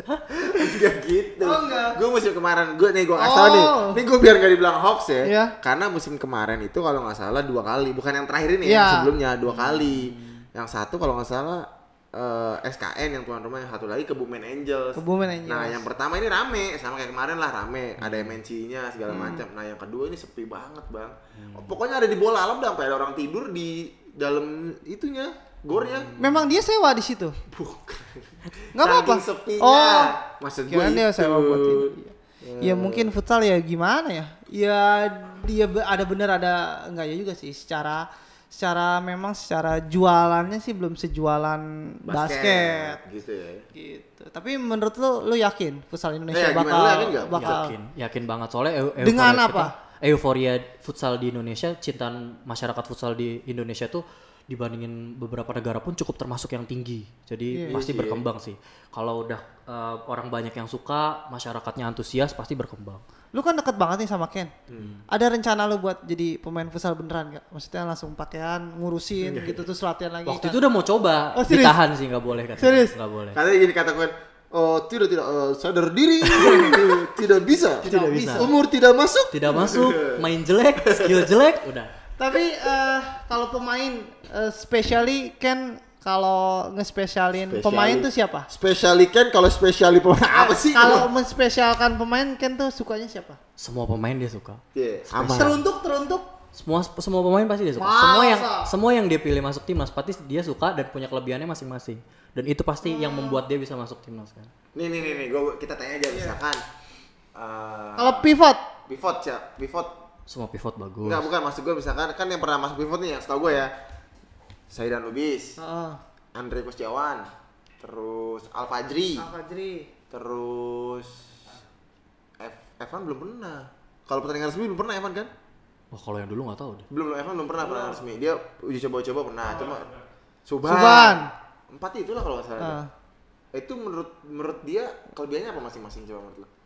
Enggak [LAUGHS] gitu. Oh, enggak. Gue musim kemarin, gue nih gue kasih Oh. nih. Nih gue biar gak dibilang hoax ya. Iya. Karena musim kemarin itu kalau nggak salah dua kali, bukan yang terakhir ini Iya. yang sebelumnya dua kali. Yang satu kalau nggak salah eh, SKN yang tuan rumah, yang satu lagi Kebumen Angels. Kebumen Angels. Nah yang pertama ini rame, sama kayak kemarin lah rame. Ada Hmm. MNC-nya segala macam. Nah yang kedua ini sepi banget bang. Oh, pokoknya ada di bola alam sampai ada orang tidur di dalam itunya, gornya. Memang dia sewa di situ. Bukan. Nggak apa-apa. Sepinya. Oh, maksud gue Kirain dia itu. sewa buat ini. Ya mungkin futsal ya gimana ya? Ya dia ada bener ada enggak ya juga sih secara secara memang secara jualannya sih belum sejualan basket, gitu ya. gitu. Tapi menurut lu lu yakin futsal Indonesia Eh, bakal Lu yakin nggak? bakal yakin yakin banget soalnya eu- euforia Dengan kita- apa? euforia futsal di Indonesia cintaan masyarakat futsal di Indonesia tuh dibandingin beberapa negara pun cukup termasuk yang tinggi jadi Iya. pasti Iya sih, berkembang sih kalau udah eh, orang banyak yang suka masyarakatnya antusias pasti berkembang Lu kan deket banget nih sama Ken. Hmm. Ada rencana lu buat jadi pemain futsal beneran gak? Maksudnya langsung pakaian, ngurusin gitu terus latihan lagi. waktu kan? itu udah mau coba Oh, serius? ditahan sih nggak boleh kan Serius? nggak boleh Katanya gini kata gue, oh tidak tidak eh, sadar diri, [LAUGHS] tidak bisa, Tidak bisa. umur tidak masuk. tidak masuk main jelek skill jelek udah Tapi eh, kalau pemain eh, specially Ken kalau ngespesialin Spesiali. pemain tuh siapa? Spesiali kan kalau spesiali pemain apa sih? Kalau menspesialkan pemain Ken tuh sukanya siapa? semua pemain dia suka Iya, aman. Teruntuk teruntuk. semua semua pemain pasti dia suka. Masa? Semua yang semua yang dia pilih masuk timnas pasti dia suka dan punya kelebihannya masing-masing. Dan itu pasti yang membuat dia bisa masuk timnas kan. Nih nih nih nih, gua kita tanya aja misalkan. eh, Kalau pivot pivot ya, pivot. Semua pivot bagus. Enggak bukan maksud gue misalkan kan yang pernah masuk pivot nih yang setahu gue ya. Saidan Lubis, Heeh. Andre Kustiawan, terus Al Fajri, Fajri. terus Ev Evan belum pernah. Kalau pertandingan resmi belum pernah Evan kan? Wah kalau yang dulu nggak tahu deh. Belum Evan belum pernah pertandingan resmi. Dia uji coba-coba pernah, cuma Suban. Suban. Empat itulah kalau nggak salah. Ah. Itu menurut menurut dia kelebihannya apa masing-masing coba menurut lo?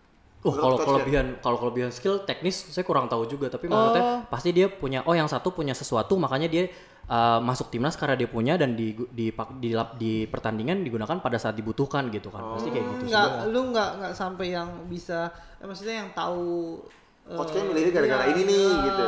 Oh kalau coach kelebihan kalau kelebihan skill teknis saya kurang tahu juga tapi maksudnya pasti dia punya oh yang satu punya sesuatu makanya dia uh, masuk timnas karena dia punya dan di di di, lap- di pertandingan digunakan pada saat dibutuhkan gitu kan. Pasti kayak gitu Enggak, semua. lu enggak enggak sampai yang bisa eh, maksudnya yang tahu Coach kayaknya milih gara-gara iya, ini nih gitu.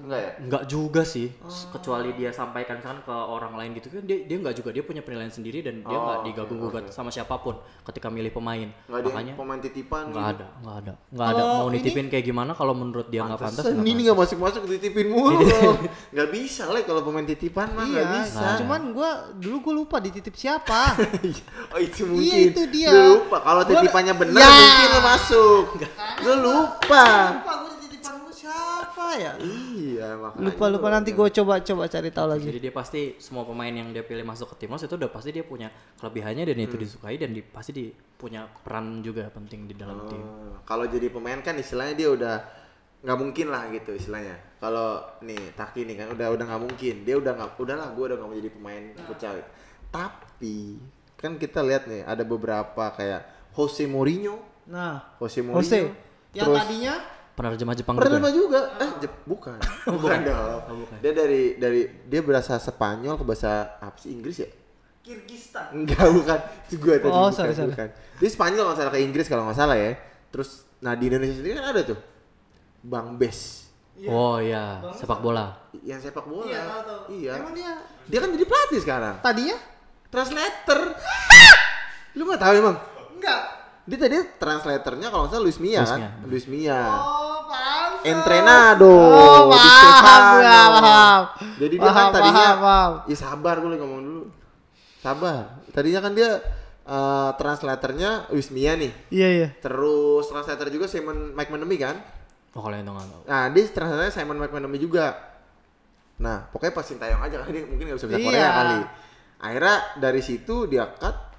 Enggak ya? Enggak juga sih, kecuali dia sampaikan kan ke orang lain gitu kan dia dia enggak juga dia punya penilaian sendiri dan dia Oh, enggak oke, diganggu gugat sama siapa pun ketika milih pemain. Enggak ada yang Makanya pemain titipan enggak gitu. ada, enggak ada. Enggak ada mau ini- nitipin kayak gimana kalau menurut dia enggak pantas. Nggak ini pantas. nggak masuk-masuk dititipin mulu. [LAUGHS] Nggak bisa lah kalau pemain titipan mah nggak Iya, bisa. cuman gua dulu gua lupa dititip siapa. [LAUGHS] oh itu mungkin. Iya, itu dia. Lu lupa kalau titipannya benar Ya. mungkin lu masuk. Lu lupa. lupa gua titipan gua siapa ya? Iya makanya. Lupa lupa nanti gua coba coba cari tahu lagi. Jadi dia pasti semua pemain yang dia pilih masuk ke timnas itu udah pasti dia punya kelebihannya dan Hmm. itu disukai dan di, pasti di, punya peran juga penting di dalam tim. Oh, kalau jadi pemain kan istilahnya dia udah nggak mungkin lah gitu istilahnya. Kalau nih Taki nih kan udah udah nggak mungkin. Dia udah nggak udahlah gue udah nggak mau jadi pemain futsal. Tapi kan kita lihat nih ada beberapa kayak Jose Mourinho, Nah, Jose Mourinho. Jose yang terus tadinya Penerjemah Jepang Pernah juga. juga. Eh, Jep- [LAUGHS] bukan. bukan dong. Oh, bukan. Dia dari dari dia berasa Spanyol ke bahasa apa sih Inggris ya? Kirgistan. Enggak bukan. Itu gue tadi Oh, bukan, sorry, sorry. bukan. Dia Spanyol kalau nggak salah ke Inggris kalau nggak salah ya. Terus nah di Indonesia sendiri kan ada tuh Bang Bes Oh iya, sepak bola. yang sepak bola. Iya, tahu tahu. Iya. Emang dia Dia kan jadi pelatih sekarang. tadinya? Translator. [LAUGHS] Lu nggak tahu emang? Enggak. Dia tadi translatornya kalau nggak salah Luis Mia Luis kan? Mia. Luis Mia. Oh, pantes. Entrenado. Oh, paham, ya, paham. Jadi dia kan Paham, tadinya paham, paham. Ya sabar gue lagi ngomong dulu. Sabar. Tadinya kan dia eh, translatornya Luis Mia nih. Iya, iya. Terus translator juga Simon Mike Manemy kan? Oh kalau yang nggak tahu. Nah, dia translatornya Simon Mike Manemy juga. Nah, pokoknya pas Sintayong aja kan dia mungkin nggak bisa bahasa Iya. Korea kali. Akhirnya dari situ dia cut.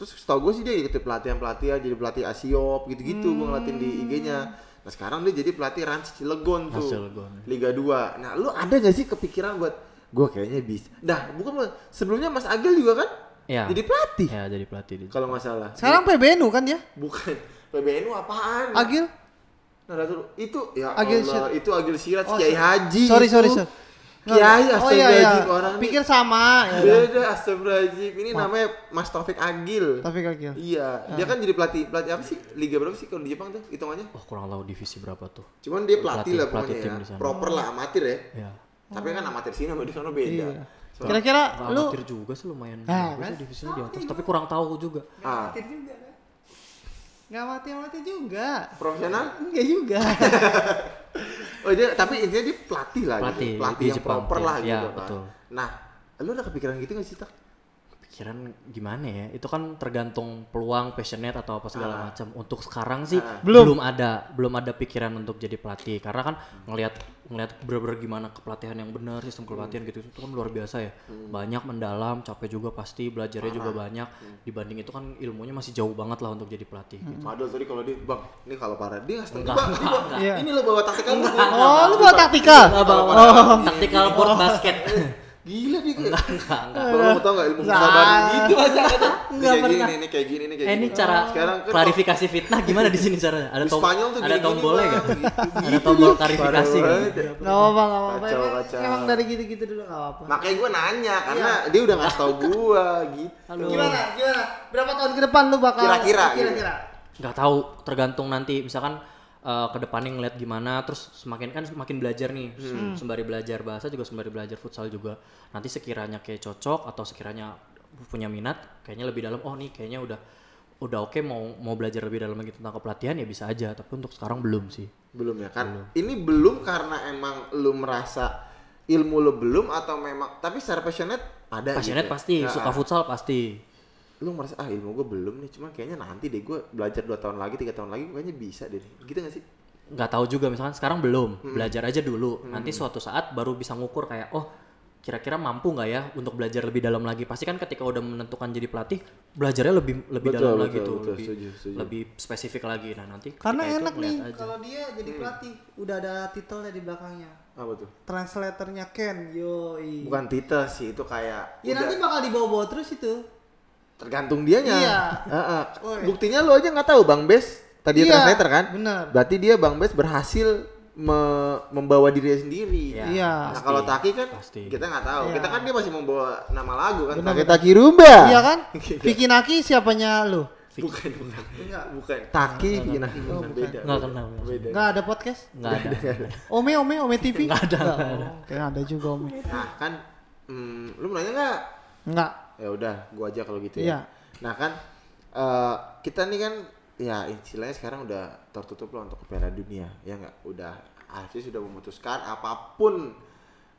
Terus setahu gue sih dia ikut pelatihan-pelatihan jadi pelatih Asiop gitu-gitu gue ngeliatin di IG-nya. Nah sekarang dia jadi pelatih Rans Cilegon tuh. Cilegon. Liga 2. Nah lu ada gak sih kepikiran buat gue kayaknya bisa. Nah bukan sebelumnya Mas Agil juga kan? Iya. Jadi pelatih. Ya jadi pelatih. Kalau nggak salah. Sekarang PBNU kan dia? Bukan. PBNU apaan? Agil? Nah, itu ya Agil Allah, itu Agil Sirat Oh, Kiai sorry. Haji. Sorry, itu. sorry, sorry. Kiai Oh iya, iya. astagfirullahaladzim orang. Pikir sama ya. kan? Beda astagfirullahaladzim. Ini namanya Mas Taufik Agil. Taufik Agil. Iya, dia kan jadi pelatih pelatih apa sih? Liga berapa sih kalau di Jepang tuh hitungannya? Oh kurang tahu divisi berapa tuh. Cuman dia pelatih, Pelatih- lah pelatih pokoknya tim ya. Proper lah amatir ya. Ya. Tapi kan amatir sini sama di sana beda. Iya. Kira-kira lu amatir juga sih lumayan. Ah, bagus kan? divisinya di atas. Tapi kurang tahu juga. Ah, amatir juga? Nggak mati-mati juga. profesional? Enggak juga. [LAUGHS] Oh dia tapi intinya dia pelatih lah Pelatih, gitu. Pelatih di yang Jepang, proper iya. lah Iya, gitu kan. betul. Nah, lu ada kepikiran gitu gak sih tak? Pikiran gimana ya? Itu kan tergantung peluang, passionate atau apa segala Ah. macam. Untuk sekarang sih Ah. Belum. belum. ada, belum ada pikiran untuk jadi pelatih. Karena kan ngelihat ngelihat bener-bener gimana kepelatihan yang benar, sistem kepelatihan gitu itu kan luar biasa ya. Banyak mendalam, capek juga pasti, belajarnya juga banyak. Dibanding itu kan ilmunya masih jauh banget lah untuk jadi pelatih. gitu. Padahal tadi kalau dia, Bang, ini kalau parah dia ngasih tahu, Enggak, Bang, ini, Bang, Iya. ini lo bawa taktikal. Oh, lu bawa taktikal. Oh, taktikal board basket. [LAUGHS] Gila dia kayak. enggak, enggak, enggak. Bang, lu mau tau gak ilmu Enggak. kesabaran gitu aja kata. Ini Enggak kayak pernah. gini, ini kayak gini, ini kayak Eh, gini. ini cara Sekarang kan klarifikasi fitnah gimana di sini caranya? Ada Di tom Spanyol tuh ada tombolnya enggak? Gitu. Ada tombol Parah klarifikasi enggak? Enggak apa-apa, enggak apa-apa. Kacau, Emang- kacau. Emang dari gitu-gitu dulu enggak apa-apa. Makanya gue nanya karena dia udah ngasih tau gue gitu. Halo. Gimana? Gimana? Berapa tahun ke depan lu bakal Kira-kira, gitu. kira-kira? nggak tahu tergantung nanti misalkan eh, ke depannya ngeliat gimana terus semakin kan semakin belajar nih Hmm. sembari belajar bahasa juga sembari belajar futsal juga nanti sekiranya kayak cocok atau sekiranya punya minat kayaknya lebih dalam oh nih kayaknya udah udah oke mau mau belajar lebih dalam lagi tentang kepelatihan ya bisa aja tapi untuk sekarang belum sih Belum ya kan? Ini belum karena emang lu merasa ilmu lu belum atau memang tapi secara passionate ada passionate gitu. pasti Nah, suka futsal pasti lu merasa ah ilmu gue belum nih cuman kayaknya nanti deh gue belajar dua tahun lagi tiga tahun lagi kayaknya bisa deh gitu gak sih nggak tahu juga misalkan sekarang belum Hmm. belajar aja dulu nanti suatu saat baru bisa ngukur kayak oh kira-kira mampu nggak ya untuk belajar lebih dalam lagi pasti kan ketika udah menentukan jadi pelatih belajarnya lebih lebih Betul, dalam betul, lagi tuh betul, lebih setuju, setuju. lebih spesifik lagi nah nanti Karena enak nih kalau dia jadi pelatih, udah ada titelnya di belakangnya. apa tuh Translatornya Ken, yoi. bukan titel sih itu kayak Ya udah nanti bakal dibawa-bawa terus itu. Tergantung dianya Iya. Heeh. Oh, iya. buktinya lu aja nggak tahu bang Bes tadi Iya, translator kan bener. berarti dia bang Bes berhasil me- membawa dirinya sendiri Iya. Iya. Nah Pasti, kalau Taki kan pasti. kita nggak tahu. Iya. Kita kan dia masih membawa nama lagu kan. Benar, Taki benar. Taki Rumba. Iya kan? Gitu. [LAUGHS] Vicky Naki siapanya lu? Bukan, bukan. Enggak. Bukan. Taki Vicky Naki. Oh, bukan. bukan. Beda. Nggak beda. kenal. Beda. Enggak ada podcast? nggak ada Ome Ome Ome TV? Nggak ada, nggak ada. Oke, ada juga Ome. Nah kan, hmm, lu nanya nggak? Enggak. Ya udah, gua aja kalau gitu Iya. ya. Nah kan, eh, kita nih kan, ya istilahnya sekarang udah tertutup loh untuk Piala Dunia, ya nggak? Udah, AFC sudah memutuskan apa pun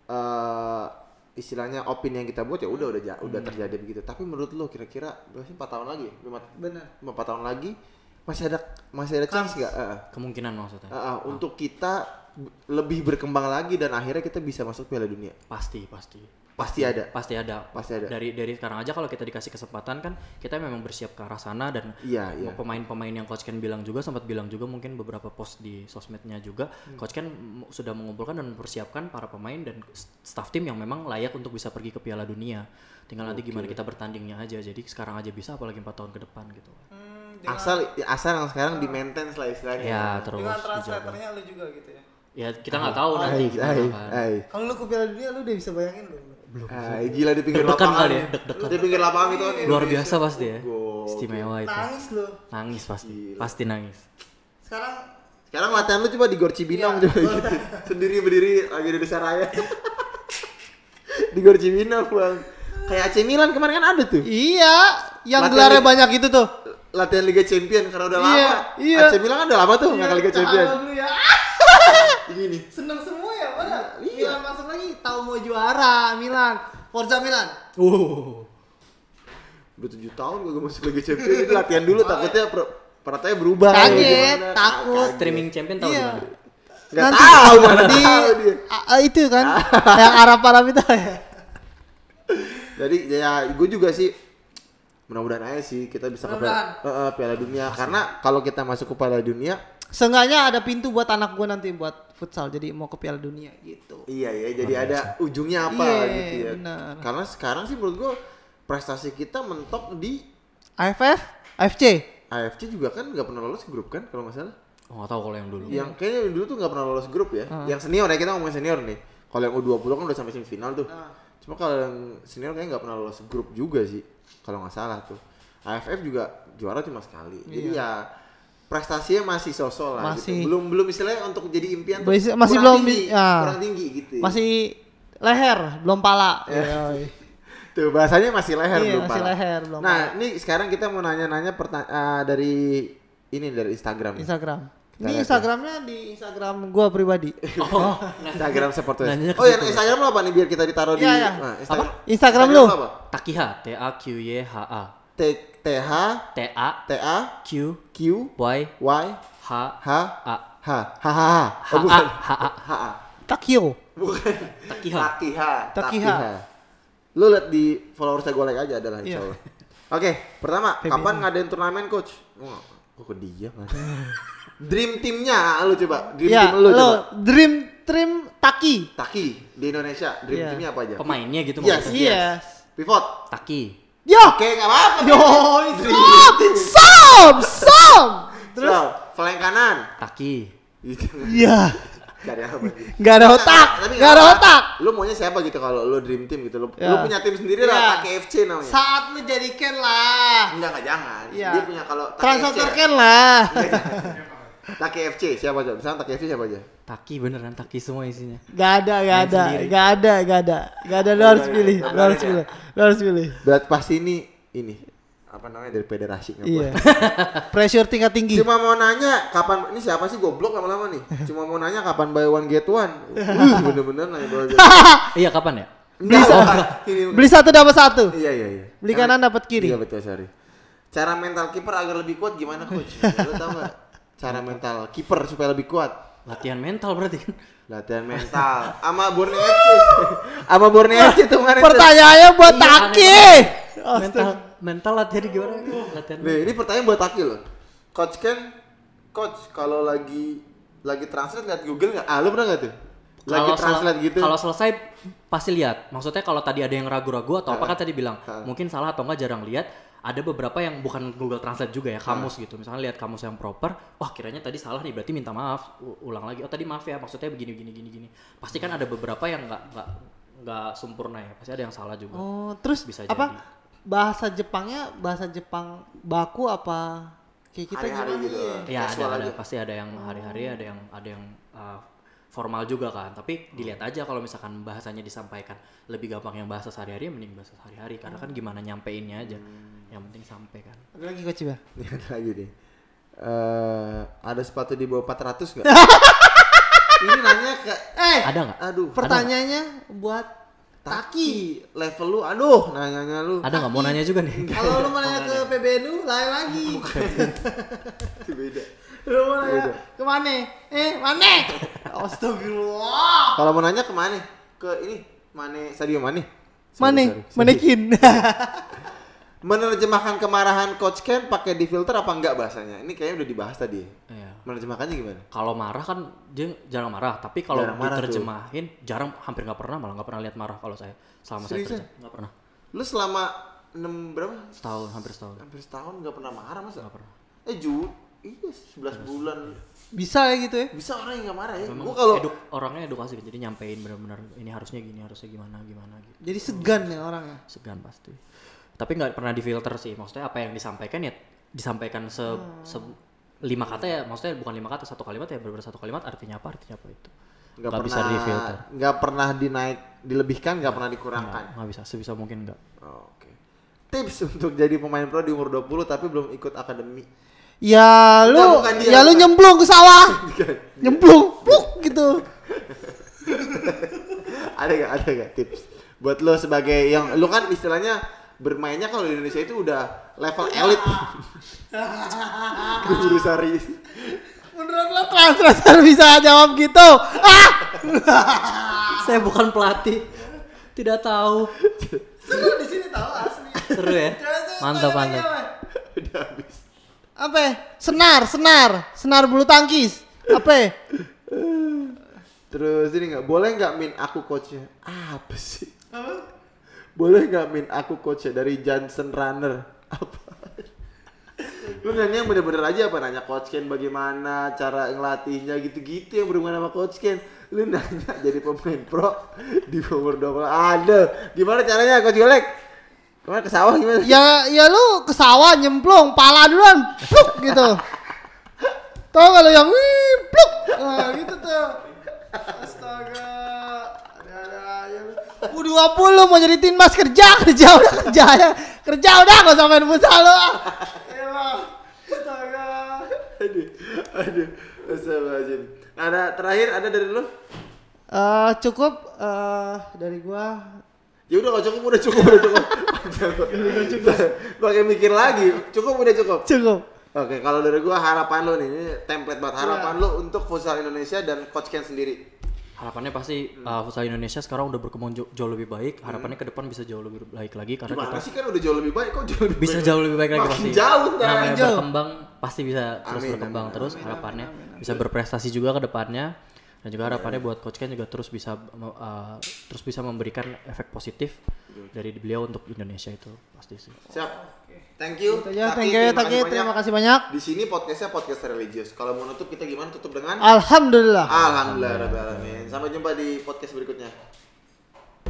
eh istilahnya opini yang kita buat ya udah udah ja- udah terjadi begitu. Tapi menurut lo kira-kira berapa sih 4 tahun lagi? Lima, Benar. lima- empat tahun lagi masih ada masih ada chance nggak? Eh, kemungkinan maksudnya eh, eh, untuk kita lebih berkembang lagi dan akhirnya kita bisa masuk Piala Dunia. pasti pasti Pasti ada. pasti ada Pasti ada. dari dari sekarang aja kalau kita dikasih kesempatan kan kita memang bersiap ke arah sana dan Iya, iya. pemain-pemain yang coach Ken bilang juga sempat bilang juga mungkin beberapa post di sosmednya juga Hmm. coach Ken sudah mengumpulkan dan mempersiapkan para pemain dan staff tim yang memang layak untuk bisa pergi ke Piala Dunia tinggal nanti gimana kita bertandingnya aja jadi sekarang aja bisa apalagi empat tahun ke depan gitu Asal asal yang sekarang di maintain lah istilahnya. ya terus Dengan translatornya lu juga gitu ya. ya kita nggak tahu nanti kan ai. Kalau lu ke Piala Dunia lu udah bisa bayangin lu. Belum. Ah, gila di pinggir Deg-degan lapangan. kali ya, deg-degan. Di pinggir lapangan itu kan Luar biasa pasti ya. Istimewa itu. Nangis lu. Nangis pasti. Gila. Pasti nangis. Sekarang Sekarang latihan lu coba di Gor Cibinong Iya. coba [LAUGHS] gitu. Sendiri berdiri lagi di Desa Raya. [LAUGHS] di Gor Cibinong, Bang. Kayak AC Milan kemarin kan ada tuh. iya, yang gelarnya banyak itu tuh. Latihan Liga Champion karena udah Iya, lama. iya. AC Milan kan udah lama tuh nggak ke Liga Champion. Lu ya. [LAUGHS] Gini. Seneng semua ya, mana? Iya. Milan masuk lagi, tahu mau juara Milan. Forza Milan. Uh. Udah tujuh tahun gue masuk Liga Champion. Jadi latihan dulu takutnya pro, peratanya berubah. Kaget, Gimana? takut. Kaget. Streaming champion tahu Iya. gimana? Nggak Nanti tahu mana di tahu dia. A- itu kan yang Arab-Arab itu ya. Jadi ya gue juga sih mudah-mudahan aja sih kita bisa ke Eh, eh, Piala Dunia karena kalau kita masuk ke Piala Dunia Seenggaknya ada pintu buat anak gua nanti buat futsal jadi mau ke Piala Dunia gitu. iya ya jadi ada ujungnya apa Iya, gitu ya. benar. Karena sekarang sih menurut gue prestasi kita mentok di AFF, AFC. AFC juga kan nggak pernah lolos grup kan kalau nggak salah. Oh, nggak tahu kalau yang dulu. Yang kayaknya yang dulu tuh nggak pernah lolos grup ya. Yang senior ya kita ngomongin senior nih. Kalau yang U20 kan udah sampai semifinal tuh. Cuma kalau yang senior kayaknya nggak pernah lolos grup juga sih. Kalau nggak salah tuh. AFF juga juara cuma sekali. Jadi ya prestasinya masih sosok lah Masih. gitu. Belum belum istilahnya untuk jadi impian tuh Masih- masih kurang belum tinggi, ya. kurang tinggi gitu. ya. Masih leher, belum pala. Yoi. [LAUGHS] Tuh bahasanya masih leher Iya, belum masih pala. leher, belum Nah, pala. ini sekarang kita mau nanya-nanya eh, dari ini dari Instagram. Instagram. Kita Ini ya. Instagramnya di Instagram gua pribadi. [LAUGHS] Oh, Instagram seperti ke Oh, yang situ. Instagram lo apa nih biar kita ditaruh di Iya, iya. Nah, Instagram. Instagram lu? apa? Takiha, T A Q Y H A. T T H T A T A Q Q Y Y H H A. H H H H. H Oh, bukan. H A. [LAUGHS] H A. Takio. Bukan. Takiha. Takiha. Takiha. Lu lihat di followers gue like aja adalah Iya. insyaallah. Oke, pertama, kapan ngadain turnamen coach? Wah, kok ke dia? Dream teamnya lu coba. Dream Ya, team lu lo coba. Dream Dream Taki. Taki di Indonesia. Dream Iya. teamnya apa aja? Pemainnya gitu Yes. maksudnya. Yes. Pivot. Taki. Yo. Oke, nggak apa-apa. Yo, stop, stop, stop. Terus flank kanan. Taki. Gitu. Iya. Cari apa? gitu. Gak ada otak, Tapi gak ada otak. Lu maunya siapa gitu kalau lu dream team gitu? Lu, Ya. lu punya tim sendiri Ya. lah, Taki FC namanya. Saat lu jadi Ken lah. Enggak, enggak jangan. Iya. Dia punya kalau FC. Ken lah. Taki FC siapa aja? Misalnya Taki FC siapa aja? Taki beneran Taki semua isinya. Gak ada, gak Main ada, sendiri. gak ada, gak ada, gak ada. Lu harus pilih, lu harus pilih, lu harus pilih. Berat pasti ini ini apa namanya dari federasi Iya. [LAUGHS] Pressure tingkat tinggi. Cuma mau nanya kapan ini siapa sih goblok lama-lama nih? [LAUGHS] Cuma mau nanya kapan buy one get one. [LAUGHS] Uh, bener-bener nanya buy one get one. Iya kapan ya? Bukan. Ini Beli satu dapat satu. Iya iya iya. Beli Karena- kanan dapat kiri. Iya betul sorry. Cara mental kiper agar lebih kuat gimana coach? Lu tahu nggak? Cara mental kiper supaya lebih kuat. Latihan mental berarti kan. Latihan mental. Sama Borneo FC. [LAUGHS] Sama Borneo FC tuh kemarin. Pertanyaannya buat Iya, Taki. mental mental latihan gimana? Latihan. Nih, ini pertanyaan buat Taki loh. Coach Ken, coach kalau lagi lagi translate lihat Google nggak? Ah, lu pernah nggak tuh? Lagi sel- translate gitu. Kalau selesai pasti lihat. Maksudnya kalau tadi ada yang ragu-ragu atau apa kan tadi bilang Ha. mungkin salah atau enggak jarang lihat. Ada beberapa yang bukan Google Translate juga ya, kamus gitu. Misalnya lihat kamus yang proper, wah kiranya tadi salah nih, berarti minta maaf, u- ulang lagi. Oh tadi maaf ya, maksudnya begini begini gini gini. Pasti kan ada beberapa yang nggak nggak nggak sempurna ya, pasti ada yang salah juga. Oh, terus Bisa apa? jadi. Bahasa Jepangnya bahasa Jepang baku apa kayak kita Hari-hari gitu. ya? Iya ada, ada aja. pasti ada yang hari-hari ada yang ada yang uh, formal juga kan tapi dilihat aja kalau misalkan bahasanya disampaikan lebih gampang yang bahasa sehari-hari ya mending bahasa sehari-hari karena kan gimana nyampeinnya aja yang penting sampai kan Ada lagi coach ya? Ada lagi nih. Eh, ada sepatu di bawah 400 nggak? [LAUGHS] ini nanya ke Eh, ada nggak aduh, pertanyaannya buat Taki level lu aduh nanyanya lu ada nggak mau nanya juga nih Kalau lu mau nanya ke PBNU, lain lagi. [LAUGHS] beda. Lu mau nanya ke mana? Eh, mana? [LAUGHS] Astagfirullah. Kalau mau nanya ke mana? Ke ini Mane Sadio Mane. Mana? sorry. Manekin. Menerjemahkan kemarahan coach Ken pakai di filter apa enggak bahasanya? Ini kayaknya udah dibahas tadi. ya. Iya. Menerjemahkannya gimana? kalau marah kan dia jarang marah tapi kalau marah tuh. diterjemahin jarang hampir nggak pernah malah nggak pernah lihat marah kalau saya selama saya Seriusan? kerja nggak pernah Lu selama 6 berapa? setahun hampir setahun Hampir setahun nggak pernah marah masa? nggak pernah Eh Jud, iya 11 bulan Bisa ya gitu ya? bisa orang yang nggak marah ya Memang gua kalau eduk- orangnya edukasi kan, jadi nyampein benar-benar ini harusnya gini, harusnya gimana, gimana gitu. Jadi segan ya orangnya. Segan pasti. Tapi nggak pernah difilter sih. Maksudnya apa yang disampaikan ya disampaikan se, Hmm. se- lima kata ya, maksudnya bukan lima kata, satu kalimat ya benar satu kalimat artinya apa, artinya apa itu. nggak pernah bisa difilter. nggak pernah dinaik dilebihkan nggak pernah dikurangkan Nggak bisa, sebisa mungkin nggak. Oh, oke tips untuk jadi pemain pro di umur 20 tapi belum ikut akademi Ya lu, bukan dia, ya lu nyemplung ke sawah. [LAUGHS] nyemplung, pluk gitu. [LAUGHS] ada gak ada gak tips buat lo sebagai yang lo kan istilahnya bermainnya kalau di Indonesia itu udah level elit guru sari Menurut lo translator bisa jawab gitu? Ah! Saya bukan pelatih, tidak tahu. Seru di sini tahu asli. Seru ya? Mantap, mantap. udah habis Apa? ya? Senar, senar, senar bulu tangkis. Apa? ya? terus ini nggak boleh nggak min aku coachnya apa sih boleh nggak min aku coachnya dari Johnson Runner? Apa? Lu nanya yang bener-bener aja apa? Nanya coach Ken bagaimana cara ngelatihnya gitu-gitu yang berhubungan sama coach Ken. Lu nanya jadi pemain pro di umur 20 ada gimana caranya coach Golek? Ke mana ke sawah gimana? Ya, ya lu ke sawah nyemplung, pala duluan, pluk gitu. Tau gak lu yang wih, pluk, nah gitu tuh. Astaga. U20 mau jadi timnas kerja, kerja udah kerja ya. Kerja udah gak usah main futsal ah. Elah, astaga. aduh aduh Astagfirullahaladzim. ada terakhir ada dari lu Eh, cukup eh, dari gua Ya udah kalau cukup udah cukup udah cukup. [LAUGHS] Pakai mikir lagi. Cukup udah cukup. cukup. Oke, kalau dari gua harapan lo nih, ini template banget harapan lo untuk futsal Indonesia dan coach Ken sendiri. Harapannya pasti uh, futsal Indonesia sekarang udah berkembang jauh, jauh lebih baik. Harapannya ke depan bisa jauh lebih baik lagi karena Gimana kita sih kan udah jauh lebih baik kok jauh lebih bisa baik? jauh lebih baik lagi Makin pasti. jauh. Namanya Jauh. berkembang pasti bisa terus Amin, berkembang amin, terus harapannya bisa berprestasi juga ke depannya dan juga harapannya buat coach Ken juga terus bisa uh, terus bisa memberikan efek positif dari beliau untuk Indonesia itu pasti sih. Siap. Thank you. Gitu Tapi thank you, thank you, terima kasih banyak. Di sini podcastnya podcast religius. Kalau mau nutup kita gimana? Tutup dengan Alhamdulillah. Alhamdulillah Rabbil Alamin. Sampai jumpa di podcast berikutnya.